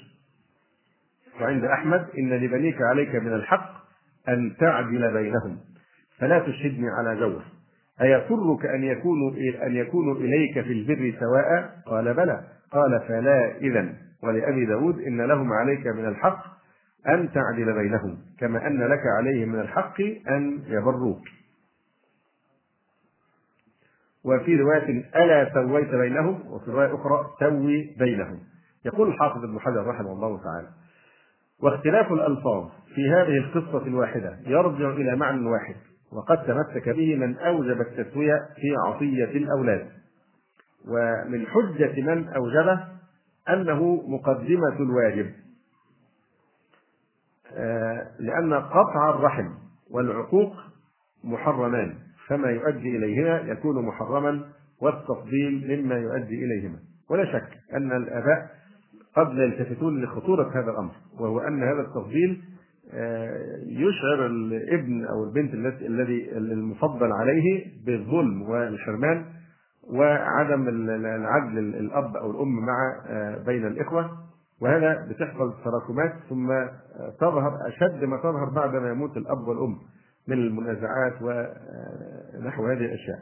وعند أحمد إن لبنيك عليك من الحق أن تعدل بينهم. فلا تشهدني على جور أيسرك أن يكونوا أن يكونوا إليك في البر سواء؟ قال بلى. قال فلا إذا ولأبي داود إن لهم عليك من الحق أن تعدل بينهم كما أن لك عليهم من الحق أن يبروك. وفي رواية ألا سويت بينهم وفي رواية أخرى سوي بينهم. يقول الحافظ ابن حجر رحمه الله تعالى واختلاف الألفاظ في هذه القصة الواحدة يرجع إلى معنى واحد وقد تمسك به من أوجب التسوية في عطية الأولاد. ومن حجة من أوجبه أنه مقدمة الواجب. لأن قطع الرحم والعقوق محرمان فما يؤدي إليهما يكون محرما والتفضيل مما يؤدي إليهما. ولا شك أن الآباء قد لا يلتفتون لخطورة هذا الأمر وهو أن هذا التفضيل آه، يشعر الابن أو البنت الذي المفضل عليه بالظلم والحرمان وعدم العدل الأب أو الأم مع آه، بين الإخوة. وهذا بتحصل تراكمات ثم تظهر أشد ما تظهر بعد ما يموت الأب والأم من المنازعات ونحو هذه الأشياء.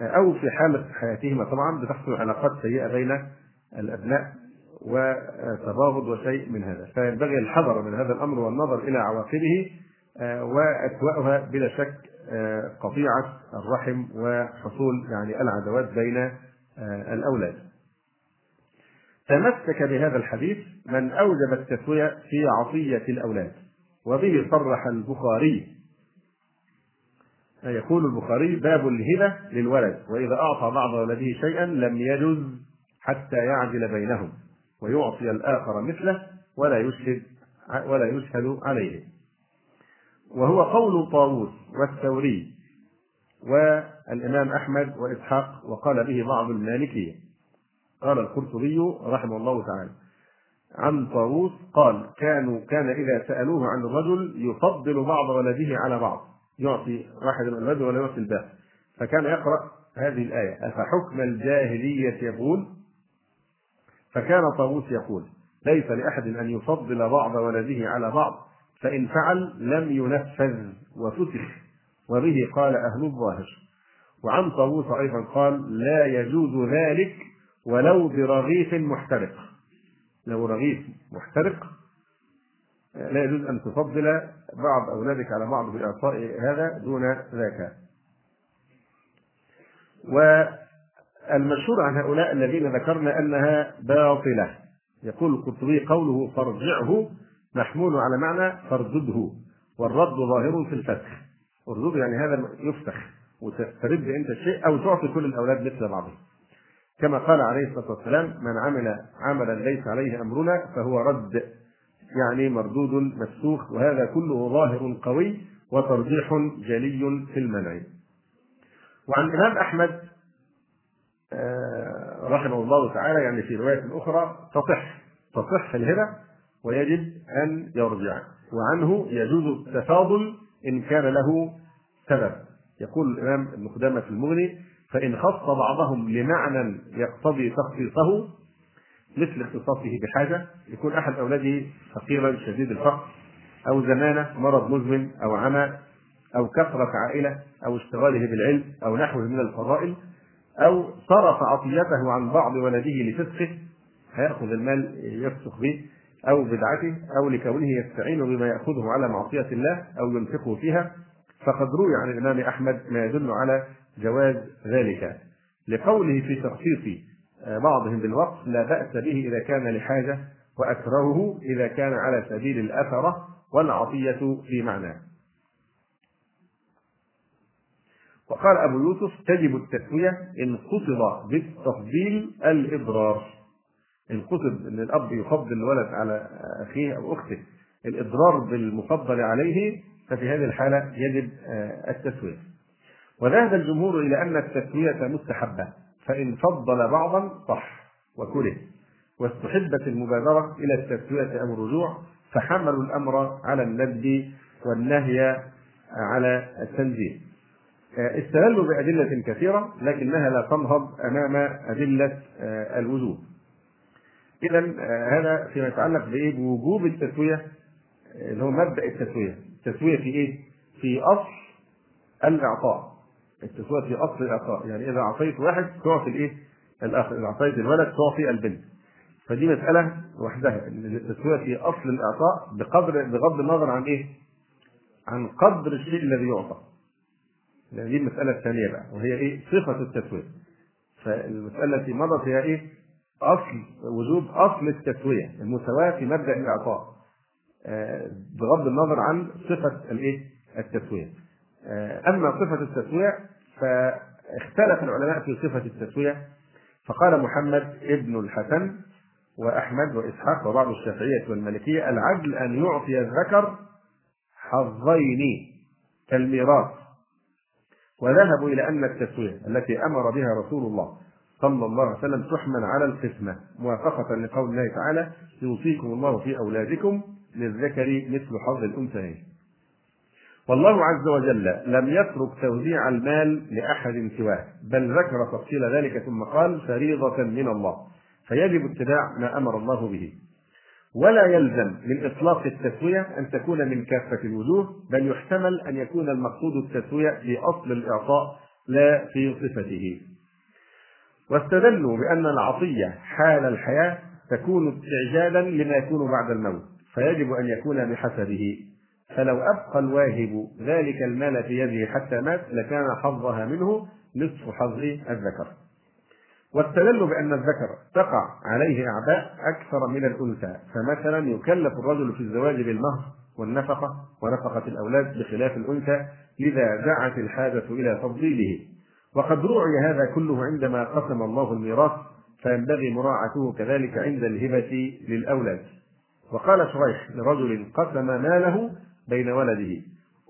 أو في حالة حياتهما. طبعا بتحصل علاقات سيئة بين الأبناء وتباغض وشيء من هذا. فينبغي الحذر من هذا الأمر والنظر إلى عواقبه وأسوأها بلا شك قطيعة الرحم وحصول يعني العداوات بين الأولاد. تمسك بهذا الحديث من أوجب التسوية في عطية الأولاد وبه صرح البخاري. يقول البخاري باب الهبة للولد وإذا أعطى بعض ولده شيئا لم يجز حتى يعدل بينهم ويعطي الآخر مثله ولا يشهد ولا يشهد عليه. وهو قول طاووس والثوري والإمام أحمد وإسحاق وقال به بعض المالكية. قال القرطبي رحمه الله تعالى عن طاووس قال كانوا كان إذا سألوه عن الرجل يفضل بعض ولده على بعض. يعطي واحد من الولد ولا يعطي الباقي فكان يقرأ هذه الآية. أفحكم الجاهلية يقول؟ فكان طاووس يقول ليس لأحد أن يفضل بعض ولده على بعض فإن فعل لم ينفذ وفتح وبه قال أهل الظاهر. وعن طاووس أيضا قال لا يجوز ذلك ولو برغيف محترق. لو رغيف محترق لا يجوز أن تفضل بعض أولادك على بعض بإعطاء هذا دون ذاك. والمشهور عن هؤلاء الذين ذكرنا أنها باطلة. يقول القرطبي قوله فارجعه محمول على معنى فاردده والرد ظاهر في الفتح. اردده يعني هذا يفتح وترد أنت الشيء أو تعطي كل الأولاد مثل بعضهم. كما قال عليه الصلاة والسلام من عمل عملا ليس عليه أمرنا فهو رد. يعني مردود مسوخ وهذا كله ظاهر قوي وترجيح جلي في المنع. وعن الإمام أحمد آه، رحمه الله تعالى يعني في رواية أخرى تصح تصح الهبه ويجب أن يرجع وعنه يجوز التفاضل إن كان له سبب. يقول الإمام ابن قدامه في المغني فإن خص بعضهم لمعنى يقتضي تخصيصه مثل اختصاصه بحاجة يكون أحد أولاده فقيرا شديد الفقر أو زمانة مرض مزمن أو عمى أو كثرة عائلة أو اشتغاله بالعلم أو نحوه من الفضائل أو صرف عطيته عن بعض ولده لفسقه هيأخذ المال يفسخ به أو بدعته أو لكونه يستعين بما يأخذه على معصية الله أو ينفقه فيها. فقد روي عن الإمام أحمد ما يدل على جواز ذلك. لقوله في تخصيص بعضهم بالوقف لا بأس به إذا كان لحاجة وأكرهه إذا كان على سبيل الأثرة والعطية في معناه. وقال أبو يوسف تجب التسوية إن قصد بالتفضيل الإضرار. إن قصد أن الأب يفضل الولد على أخيه أو أخته الإضرار بالمفضل عليه ففي هذه الحالة يجب التسوية. وذهب الجمهور إلى أن التسوية مستحبة فإن فضل بعضا صح وكره واستحبت المبادرة إلى التسوية أو الرجوع فحملوا الأمر على الندب والنهي على التنزيه. استدلوا بأدلة كثيرة لكنها لا تنهض أمام أدلة الوجوب. إذا هذا فيما يتعلق بإيه بوجوب التسوية اللي هو مبدأ التسوية التسوية في إيه؟ في أصل الإعطاء. التسوية في أصل الإعطاء يعني إذا أعطيت واحد تعطي الإيه؟ الآخر إذا أعطيت الولد تعطي البنت فدي مسألة لوحدها التسوية في أصل الإعطاء بقدر بغض النظر عن إيه؟ عن قدر الشيء الذي يعطى لأن دي المسألة الثانية بقى وهي إيه؟ صفة التسوية فالمسألة التي مضت هي إيه؟ أصل وجود أصل التسوية المساواة في مبدأ الإعطاء بغض النظر عن صفة الإيه؟ التسوية أما صفة التسوية فاختلف العلماء في صفة التسوية. فقال محمد ابن الحسن وأحمد وإسحاق وبعض الشافعية والمالكية العدل أن يعطي الذكر حظين كالميراث. وذهبوا إلى أن التسوية التي أمر بها رسول الله صلى الله عليه وسلم تحمل على القسمة موافقة لقول الله تعالى يوصيكم الله في أولادكم للذكر مثل حظ الأنثيين. والله عز وجل لم يترك توزيع المال لأحد سواه بل ذكر تفصيل ذلك ثم قال فريضة من الله فيجب اتباع ما أمر الله به. ولا يلزم من إطلاق التسوية أن تكون من كافة الوجوه بل يحتمل أن يكون المقصود التسوية في أصل الإعطاء لا في صفته. واستدلوا بأن العطية حال الحياة تكون استعجالا لما يكون بعد الموت فيجب أن يكون بحسبه. فلو أبقى الواهب ذلك المال في يده حتى مات لكان حظها منه نصف حظ الذكر. واستدلوا بأن الذكر تقع عليه أعباء أكثر من الأنثى. فمثلا يكلف الرجل في الزواج بالمهر والنفقة ونفقة الأولاد بخلاف الأنثى إذا دعت الحاجة إلى تفضيله. وقد روعي هذا كله عندما قسم الله الميراث فينبغي مراعاته كذلك عند الهبة للأولاد. وقال شريح لرجل قسم ماله بين ولده.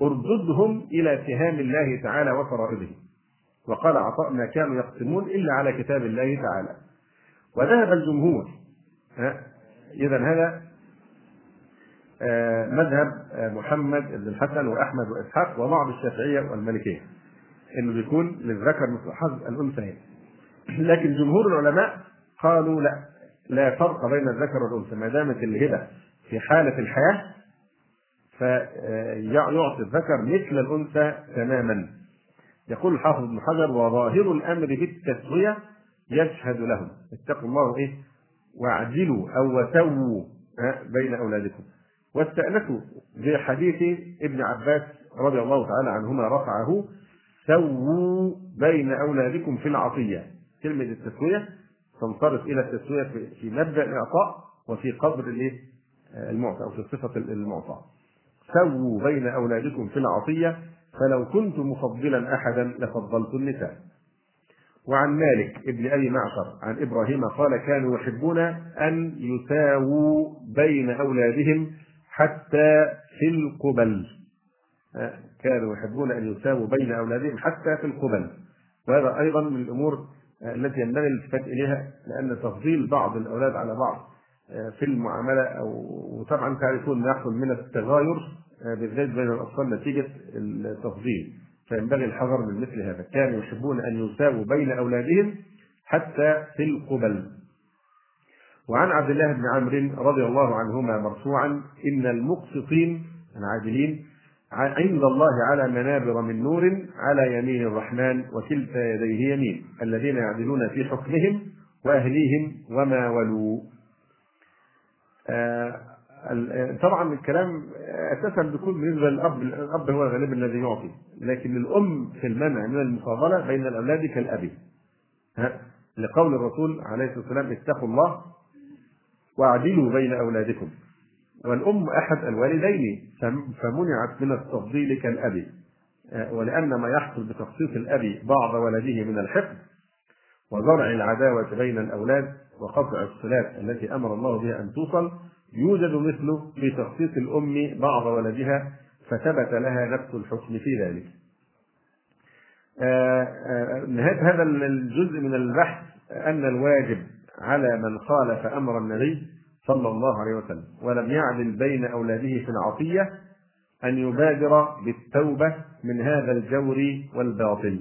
ارددهم إلى سهام الله تعالى وفرائضه. وقال عطاء ما كانوا يقسمون إلا على كتاب الله تعالى. وذهب الجمهور. إذا هذا آه، مذهب آه، محمد بن الحسن وأحمد وإسحاق وبعض الشافعية والمالكية. إنه بيكون للذكر مثل حظ الأنثيين. لكن جمهور العلماء قالوا لا لا فرق بين الذكر والأنثى ما دامت الهبة في حالة الحياة فيعطي الذكر مثل الأنثى تماما. يقول الحافظ ابن حجر وظاهر الأمر بالتسوية يشهد لهم. اتقوا الله إيه؟ واعدلوا أو وسووا بين أولادكم. واستأنسوا بحديث ابن عباس رضي الله تعالى عنهما رفعه سووا بين أولادكم في العطية كلمة التسوية تنصرف إلى التسوية في مبدأ الإعطاء وفي قدر؟ المعطى أو في صفة المعطى. سووا بين أولادكم في العطية فلو كنت مفضلا أحدا لفضلت النساء. وعن مالك ابن أبي معشر عن إبراهيم قال كانوا يحبون أن يساووا بين أولادهم حتى في القبل. كانوا يحبون أن يساووا بين أولادهم حتى في القبل. وهذا أيضا من الأمور التي ينبغي الالتفات إليها لأن تفضيل بعض الأولاد على بعض في المعاملة أو وطبعا تعرفون ما يحصل من التغاير بالذات بين الاطفال نتيجة التفضيل. فينبغي الحذر من مثل هذا. كانوا يحبون أن يساووا بين أولادهم حتى في القبل. وعن عبد الله بن عمرو رضي الله عنهما مرفوعا إن المقسطين العادلين عند الله على منابر من نور على يمين الرحمن وكلتا يديه يمين الذين يعدلون في حكمهم وأهليهم وما ولوا. آه طبعا الكلام أساسا بيكون بالنسبة للأب الأب هو غالبا الذي يعطي. لكن الأم في المنع من المفاضلة بين الأولاد كالأب. لقول الرسول عليه الصلاة والسلام اتقوا الله واعدلوا بين أولادكم. والأم أحد الوالدين فمنعت من التفضيل كالأب. ولأن ما يحصل بتخصيص الأب بعض ولده من الحقد وزرع العداوة بين الأولاد وقطع الصلات التي أمر الله بها أن توصل يوجد مثله في تخصيص الأم بعض ولدها فثبت لها نفس الحكم في ذلك. نهاية هذا الجزء من البحث أن الواجب على من خالف أمر النبي صلى الله عليه وسلم ولم يعدل بين أولاده في العطية أن يبادر بالتوبة من هذا الجور والباطل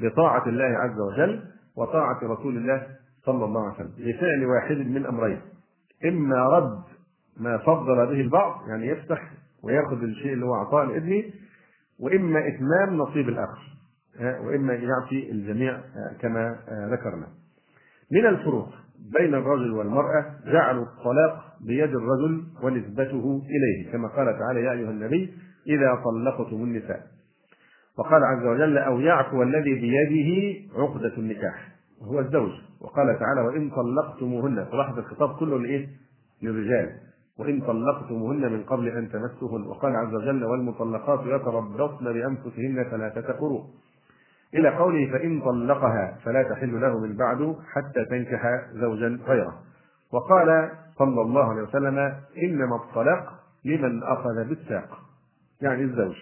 بطاعة الله عز وجل وطاعة رسول الله صلى الله عليه وسلم لفعل واحد من أمرين إما رد ما فضل به البعض يعني يفتح وياخذ الشيء اللي هو أعطاه لابنه وإما إتمام نصيب الآخر وإما يعطي الجميع كما ذكرنا. من الفروق بين الرجل والمرأة جعلوا الطلاق بيد الرجل ونسبته إليه كما قال تعالى يا أيها النبي إذا طلقتم النساء وقال عز وجل أو يعفو الذي بيده عقدة النكاح وهو الزوج. وقال تعالى وإن طلقتموهن تلاحظ الخطاب كله لإيه؟ للرجال. وإن طلقتموهن من قبل أن تمسوهن. وقال عز وجل والمطلقات يتربصن بأنفسهن ثلاثة قروء إلى قوله فإن طلقها فلا تحل له من بعد حتى تنكح زوجا غيره. وقال صلى الله عليه وسلم إنما الطلاق لمن أخذ بالساق يعني الزوج.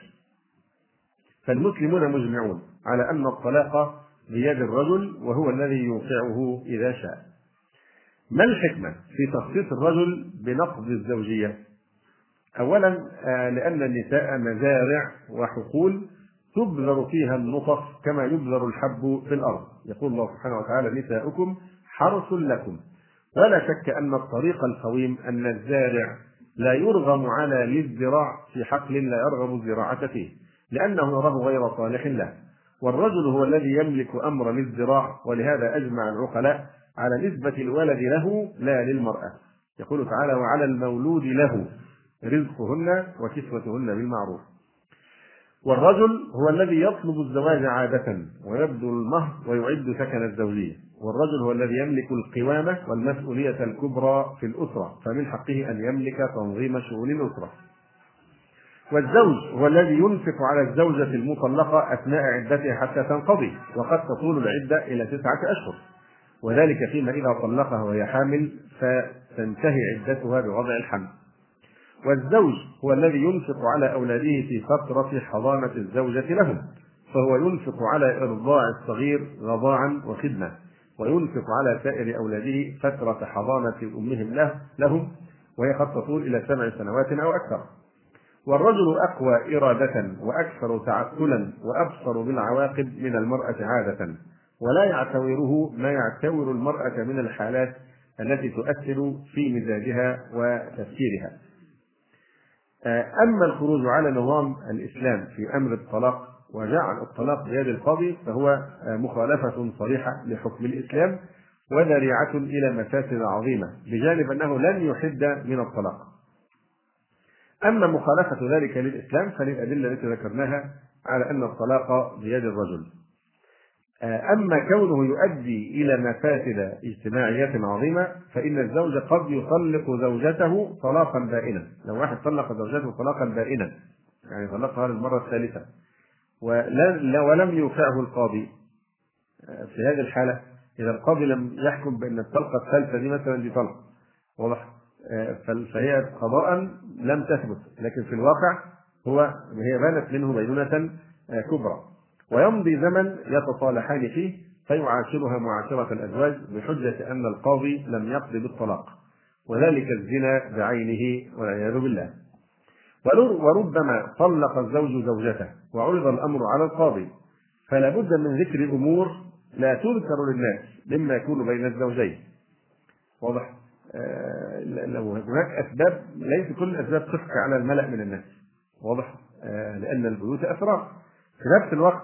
فالمسلمون مجمعون على أن الطلاق بيد الرجل وهو الذي يوقعه إذا شاء. ما الحكمة في تخصيص الرجل بنقض الزوجية؟ أولا لأن النساء مزارع وحقول تبذر فيها النطف كما يبذر الحب في الأرض. يقول الله سبحانه وتعالى نساؤكم حرث لكم. ولا شك أن الطريق القويم أن الزارع لا يرغم على للزراع في حقل لا يرغب الزراعة فيه لأنه يراه غير صالح له. والرجل هو الذي يملك أمر للزراع ولهذا أجمع العقلاء على نسبة الولد له لا للمرأة. يقول تعالى وعلى المولود له رزقهن وكسوتهن بالمعروف. والرجل هو الذي يطلب الزواج عادة ويبذل المهر ويعد سكن الزوجية. والرجل هو الذي يملك القوامة والمسؤولية الكبرى في الأسرة فمن حقه أن يملك تنظيم شؤون الأسرة. والزوج هو الذي ينفق على الزوجة المطلقة أثناء عدتها حتى تنقضي وقد تطول العدة إلى تسعة أشهر. وذلك فيما إذا طلقها وهي حامل فتنتهي عدتها بوضع الحمل. والزوج هو الذي ينفق على أولاده في فترة حضانة الزوجة لهم فهو ينفق على إرضاع الصغير رضاعا وخدمة وينفق على سائر أولاده فترة حضانة أمهم له لهم وهي قد تطول إلى سبع سنوات أو أكثر. والرجل أقوى إرادة وأكثر تعقلا وأبصر بالعواقب من المرأة عادة. ولا يعتوره ما يعتور المرأة من الحالات التي تؤثر في مزاجها وتفكيرها. أما الخروج على نظام الإسلام في أمر الطلاق وجعل الطلاق بيد القاضي فهو مخالفة صريحة لحكم الإسلام وذريعة إلى مفاسد عظيمة بجانب أنه لن يحد من الطلاق. أما مخالفة ذلك للإسلام فللأدلة التي ذكرناها على أن الطلاق بيد الرجل. أما كونه يؤدي إلى مفاسد اجتماعيات عظيمة فإن الزوج قد يطلق زوجته طلاقا بائنا. لو واحد طلق زوجته طلاقا بائنا يعني طلقها للمرة الثالثة ولم يوقعه القاضي. في هذه الحالة إذا القاضي لم يحكم بأن الطلقة الثالثة دي مثلا دي طلقة. واضح؟ فهي قضاء لم تثبت لكن في الواقع هو هي بانت منه بينونة كبرى. ويمضي زمن يتصالحان فيه فيعاشرها معاشرة الأزواج بحجة أن القاضي لم يقض بالطلاق. وذلك الزنا بعينه والعياذ بالله. وربما طلق الزوج زوجته وعرض الأمر على القاضي. فلا بد من ذكر أمور لا تذكر للناس مما يكون بين الزوجين. واضح؟ آه لو هناك أسباب ليس كل الأسباب تخفى على الملأ من الناس. واضح؟ آه لأن البيوت أسرار. في نفس الوقت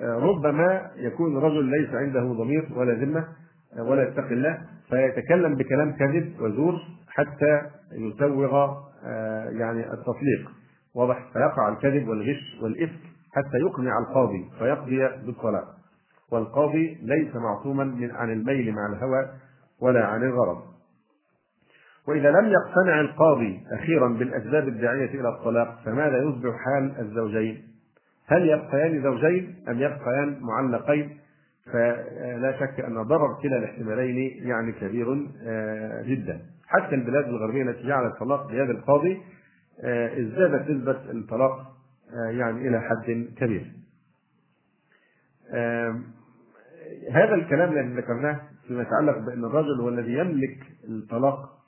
ربما يكون الرجل ليس عنده ضمير ولا ذمة ولا يتقي الله فيتكلم بكلام كذب وزور حتى يسوغ يعني التطليق. واضح؟ فيقع الكذب والغش والإفك حتى يقنع القاضي فيقضي بالطلاق. والقاضي ليس معصوما من عن الميل مع الهوى ولا عن الغرض. وإذا لم يقتنع القاضي أخيرا بالأسباب الداعية إلى الطلاق فماذا يصبح حال الزوجين؟ هل يبقيان زوجين أم يبقيان معلقين؟ فلا شك أن ضرر كلا الاحتمالين يعني كبير جدا. حتى البلاد الغربية التي جعلت الطلاق بيد القاضي ازدادت نسبة الطلاق يعني إلى حد كبير. هذا الكلام الذي ذكرناه فيما يتعلق بأن الرجل هو الذي يملك الطلاق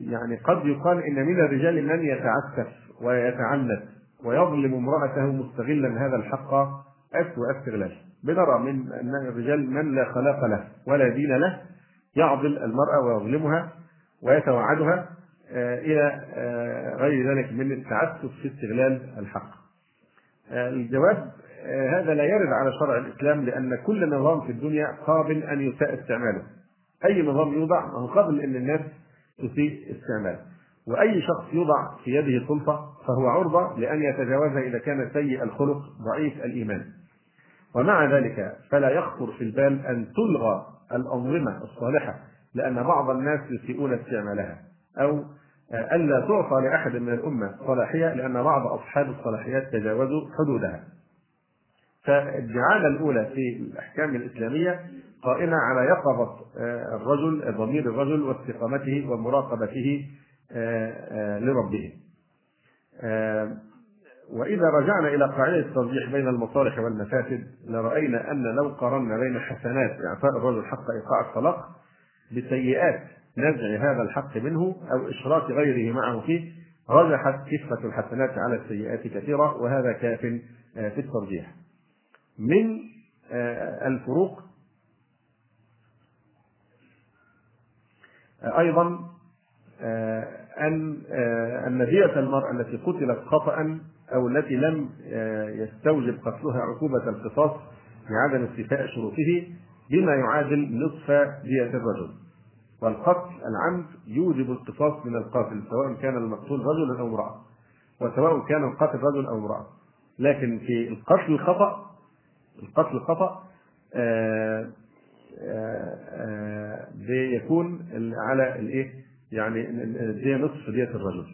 يعني قد يقال إن من الرجال من يتعسف ويتعنت. ويظلم امرأته مستغلا هذا الحق أسوأ استغلال. بنرى من أن الرجال من لا خلاق له ولا دين له يعضل المرأة ويظلمها ويتوعدها إلى غير ذلك من التعسف في استغلال الحق. الجواب هذا لا يرد على شرع الإسلام لأن كل نظام في الدنيا قابل أن يساء استعماله. أي نظام يوضع هو قابل أن الناس تسيء استعماله. وأي شخص يوضع في يده سلطة فهو عرضة لأن يتجاوزها إذا كان سيء الخلق ضعيف الإيمان. ومع ذلك فلا يخطر في البال أن تلغى الأنظمة الصالحة لأن بعض الناس يسيئون استعمالها. أو ألا تعطى لأحد من الأمة صلاحية لأن بعض أصحاب الصلاحيات تجاوزوا حدودها. فالجعالة الأولى في الأحكام الإسلامية قائمة على يقظة الرجل ضمير الرجل واستقامته ومراقبته لربه وإذا رجعنا إلى قاعدة الترجيح بين المصالح والمفاسد لرأينا أن لو قارنا بين حسنات إعطاء الرجل حق إيقاع الطلاق بسيئات نزع هذا الحق منه أو إشراك غيره معه فيه رجحت كفة الحسنات على السيئات كثيرة وهذا كاف في الترجيح. من الفروق أيضا أن أن دية المرأة التي قتلت خطأ أو التي لم يستوجب قتلها عقوبة القصاص لعدم استيفاء شروطه بما يعادل نصف دية الرجل والقتل العمد يوجب القصاص من القاتل سواء كان المقتول رجلا أو امرأة وسواء كان القاتل رجل أو امرأة لكن في القتل الخطأ القتل الخطأ بيكون على الإيه؟ يعني الدية نصف دية الرجل.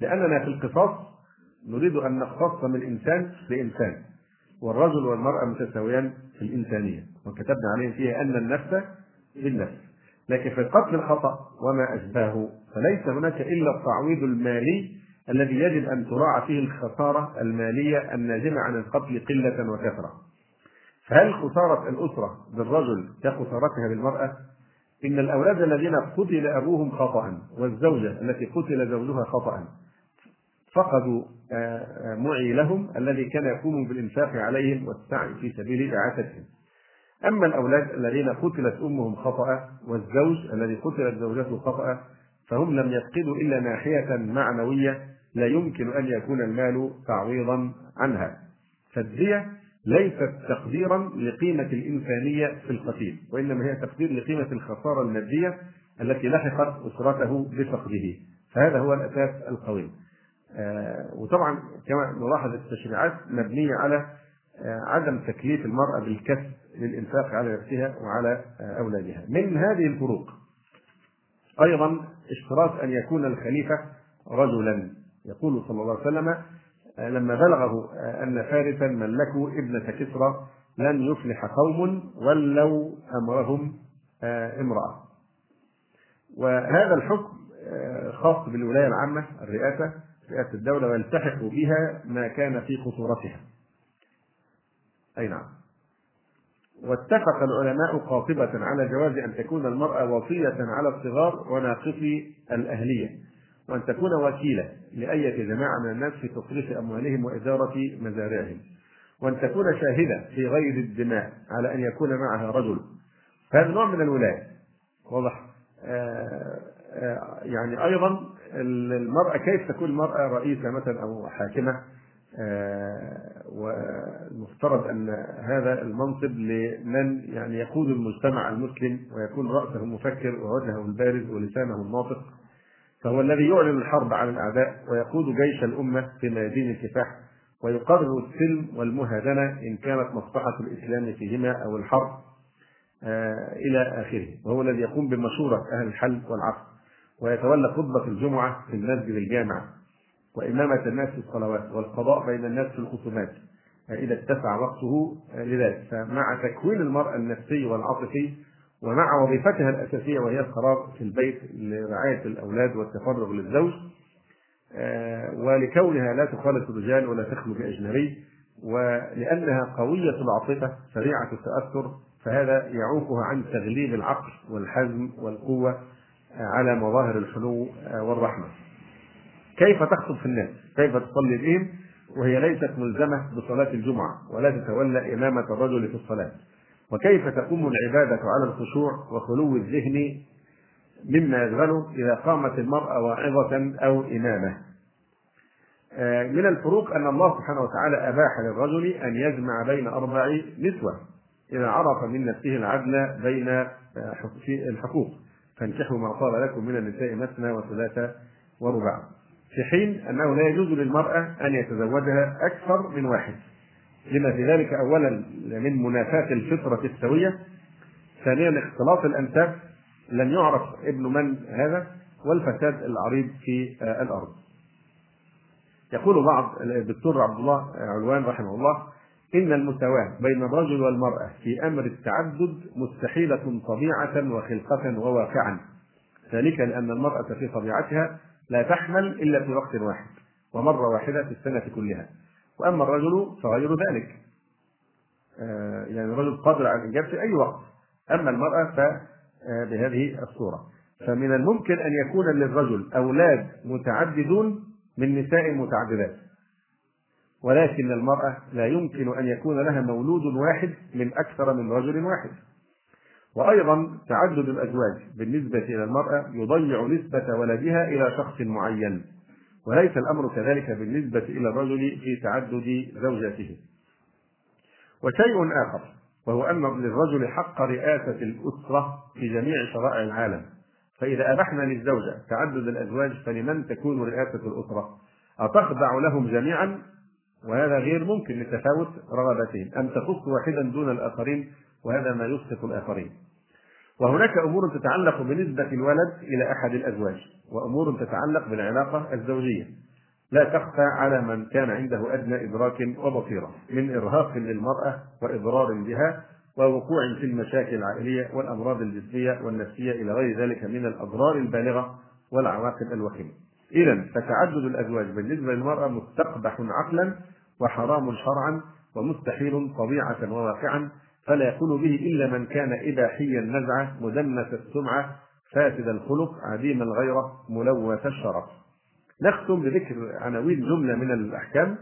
لأننا في القصاص نريد أن نقتص من إنسان لإنسان والرجل والمرأة متساويان في الإنسانية وكتبنا عليهم فيها أن النفس بالنفس لكن في القتل الخطأ وما أشباهه فليس هناك إلا التعويض المالي الذي يجب أن تراعى فيه الخسارة المالية الناجمة عن القتل قلة وكثرة. فهل خسارة الأسرة بالرجل كخسارتها بالمرأة؟ إن الأولاد الذين قتل أبوهم خطأ والزوجة التي قتل زوجها خطأ فقدوا آه، آه، معي لهم الذي كان يقوم بالإنفاق عليهم والسعي في سبيل إعاستهم أما الأولاد الذين قتلت أمهم خطأ والزوج الذي قتلت زوجته خطأ فهم لم يفقدوا إلا ناحية معنوية لا يمكن أن يكون المال تعويضا عنها. فالدية ليست تقديرا لقيمة الإنسانية في القتيل وإنما هي تقدير لقيمة الخسارة المادية التي لحقت أسرته بفقده. فهذا هو الأساس القوي آه وطبعا كما نلاحظ التشريعات مبنية على آه عدم تكليف المرأة بالكسب للإنفاق على نفسها وعلى آه أولادها. من هذه الفروق أيضا اشتراط أن يكون الخليفة رجلا. يقول صلى الله عليه وسلم لما بلغه أن فارسا ملكوا ابنة كسرى لن يفلح قوم ولوا أمرهم امرأة. وهذا الحكم خاص بالولاية العامة الرئاسة رئاسة الدولة ويلتحق بها ما كان في خطورتها أي نعم. واتفق العلماء قاطبة على جواز أن تكون المرأة وصية على الصغار وناقصي الأهلية. وأن تكون وكيلة لأية جماعة من الناس في تصريف أموالهم وإدارة مزارعهم. وأن تكون شاهدة في غير الدماء على أن يكون معها رجل. فهذا نوع من الولاية. واضح؟ آه آه يعني أيضا المرأة كيف تكون المرأة رئيسة مثلا أو حاكمة؟ آه والمفترض أن هذا المنصب لمن يعني يقود المجتمع المسلم ويكون رأسه المفكر ووجهه البارز ولسانه الناطق. فهو الذي يعلن الحرب على الأعداء ويقود جيش الأمة في ميادين الكفاح ويقرر السلم والمهادنة إن كانت مصلحة الإسلام فيهما أو الحرب آه إلى آخره. وهو الذي يقوم بمشورة أهل الحل والعقد ويتولى خطبة الجمعة في المسجد الجامع وإمامة الناس في الصلوات والقضاء بين الناس في الخصومات إذا اتسع وقته لذلك. فمع تكوين المرأة النفسي والعاطفي ومع وظيفتها الأساسية وهي القرار في البيت لرعاية الأولاد والتفرغ للزوج ولكونها لا تخالط الرجال ولا تخلو بأجنبي ولأنها قوية العاطفة سريعة التأثر فهذا يعوقها عن تغليب العقل والحزم والقوة على مظاهر الحنو والرحمة. كيف تخطب في الناس؟ كيف تصلي بهم؟ وهي ليست ملزمة بصلاة الجمعة ولا تتولى إمامة الرجل في الصلاة. وكيف تقوم العبادة على الخشوع وخلو الذهن مما يشغله إذا قامت المرأة واعظة أو إمامة؟ من الفروق أن الله سبحانه وتعالى أباح للرجل أن يجمع بين أربع نسوة. إذا عرف من نفسه العدل بين الحقوق. فانكحوا ما طاب لكم من النساء مثنى وثلاثة ورباع. في حين أنه لا يجوز للمرأة أن يتزوجها أكثر من واحد. لما في ذلك أولا من منافاة الفطرة السوية ثانيا اختلاط الأنساب لم يعرف ابن من هذا والفساد العريض في الأرض. يقول بعض الدكتور عبد الله علوان رحمه الله إن المساواة بين الرجل والمرأة في أمر التعدد مستحيلة طبيعة وخلقة وواقعا. ذلك لأن المرأة في طبيعتها لا تحمل إلا في وقت واحد ومرة واحدة في السنة كلها. وأما الرجل فغير ذلك. آه يعني الرجل قادر على الإنجاب في أي وقت. أما المرأة فبهذه الصورة. فمن الممكن أن يكون للرجل أولاد متعددون من نساء متعددات ولكن المرأة لا يمكن أن يكون لها مولود واحد من أكثر من رجل واحد. وأيضا تعدد الأزواج بالنسبة إلى المرأة يضيع نسبة ولدها إلى شخص معين. وليس الأمر كذلك بالنسبة إلى الرجل في تعدد زوجاته وشيء آخر وهو أن للرجل حق رئاسة الأسرة في جميع شرائع العالم. فإذا أبحنا للزوجة تعدد الأزواج فلمن تكون رئاسة الأسرة؟ أتخضع لهم جميعا؟ وهذا غير ممكن لتفاوت رغبتهم أم تخص واحدا دون الآخرين وهذا ما يسقط الآخرين. وهناك أمور تتعلق بنسبة الولد إلى أحد الأزواج وأمور تتعلق بالعلاقة الزوجية لا تخفى على من كان عنده أدنى إدراك وبصيرة من إرهاق للمرأة وإضرار بها ووقوع في المشاكل العائلية والأمراض الجسمية والنفسية إلى غير ذلك من الأضرار البالغة والعواقب الوخيمة. إذا فتعدد الأزواج بالنسبة للمرأة مستقبح عقلا وحرام شرعا ومستحيل طبيعة وواقعا فلا يكون به إلا من كان إباحي النزعة مدنس السمعة فاسد الخلق عديم الغيرة ملوث الشرف. نختم بذكر عناوين جملة من الأحكام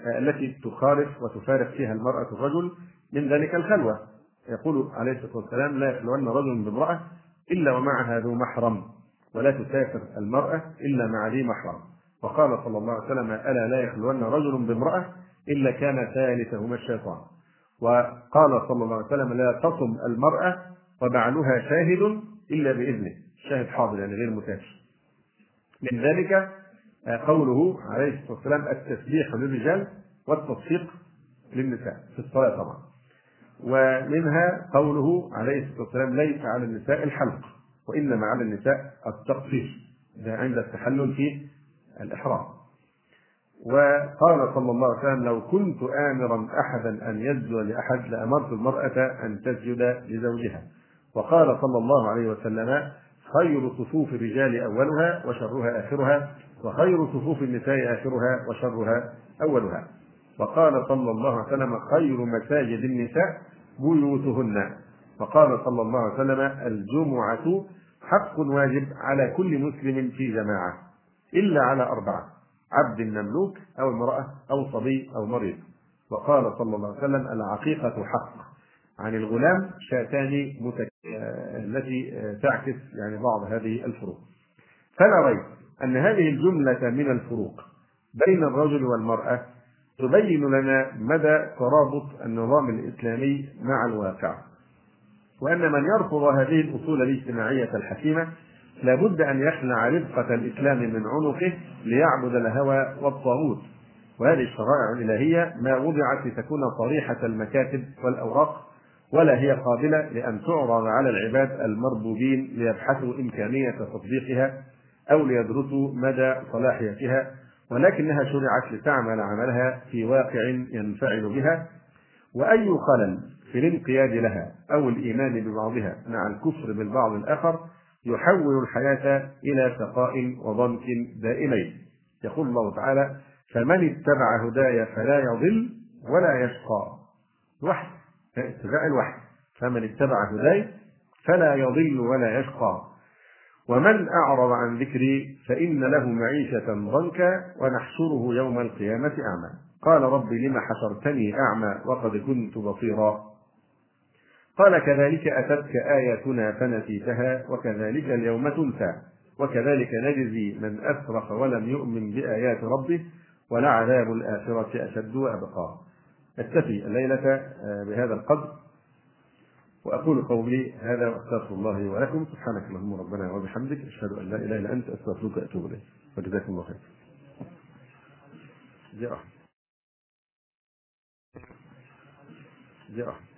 آه، التي تخالف وتفارق فيها المرأة الرجل من ذلك الخلوة. يقول عليه الصلاة والسلام لا يخلون رجل بامرأة إلا ومعها ذو محرم ولا تسافر المرأة إلا مع ذي محرم. وقال صلى الله عليه وسلم ألا لا يخلون رجل بامرأة إلا كان ثالثهما الشيطان. وقال صلى الله عليه وسلم لا تصم المرأة وبعلها شاهد إلا بإذنه. شاهد حاضر يعني غير متاش من ذلك قوله عليه الصلاة والسلام التسبيح للرجال والتصفيق للنساء. في الصلاة طبعا. ومنها قوله عليه الصلاة والسلام ليس على النساء الحلق وإنما على النساء التقصير. ده عند التحلل في الإحرام. وقال صلى الله عليه وسلم لو كنت آمرا أحدا أن يسجد لأحد لأمرت المرأة أن تسجد لزوجها. وقال صلى الله عليه وسلم خير صفوف الرجال أولها وشرها آخرها وخير صفوف النساء آخرها وشرها أولها. وقال صلى الله عليه وسلم خير مساجد النساء بيوتهن. وقال صلى الله عليه وسلم الجمعة حق واجب على كل مسلم في جماعة إلا على أربعة. عبد مملوك أو امرأة أو صبي أو مريض. وقال صلى الله عليه وسلم العقيقة حق. عن الغلام شاتان متك... التي تعكس يعني بعض هذه الفروق. فلا ريب أن هذه الجملة من الفروق. بين الرجل والمرأة تبين لنا مدى ترابط النظام الإسلامي مع الواقع. وأن من يرفض هذه الأصول الاجتماعية الحكيمة لابد أن يخلع رفقة الإسلام من عنقه ليعبد الهوى والطاغوت. وهذه الشرائع الإلهية ما وضعت لتكون صريحة المكاتب والأوراق ولا هي قابلة لأن تعرض على العباد المربوبين ليبحثوا إمكانية تطبيقها أو ليدرسوا مدى صلاحيتها. ولكنها شرعت لتعمل عملها في واقع ينفعل بها. وأي خلل في الانقياد لها أو الإيمان ببعضها مع الكفر بالبعض الآخر يحول الحياة إلى شقاء وضنك دائمين. يقول الله تعالى فمن اتبع هداي فلا يضل ولا يشقى. الوحي اتباع الوحي. فمن اتبع هداي فلا يضل ولا يشقى. ومن أعرض عن ذكري فإن له معيشة ضنكا ونحشره يوم القيامة أعمى. قال رب لم حشرتني أعمى وقد كنت بصيرا. قال كذلك أتتك آياتنا فنسيتها وكذلك اليوم تنسى وكذلك نجزي من أسرف ولم يؤمن بآيات ربه ولعذاب الآخرة أشد وأبقى. أكتفي الليلة آه، بهذا القدر وأقول قولي هذا وأستغفر الله ولكم. سبحانك اللهم ربنا وبحمدك أشهد أن لا إله إلا أنت أستغفرك وأتوب إليك. وجزاكم الله خير. جاء. جاء.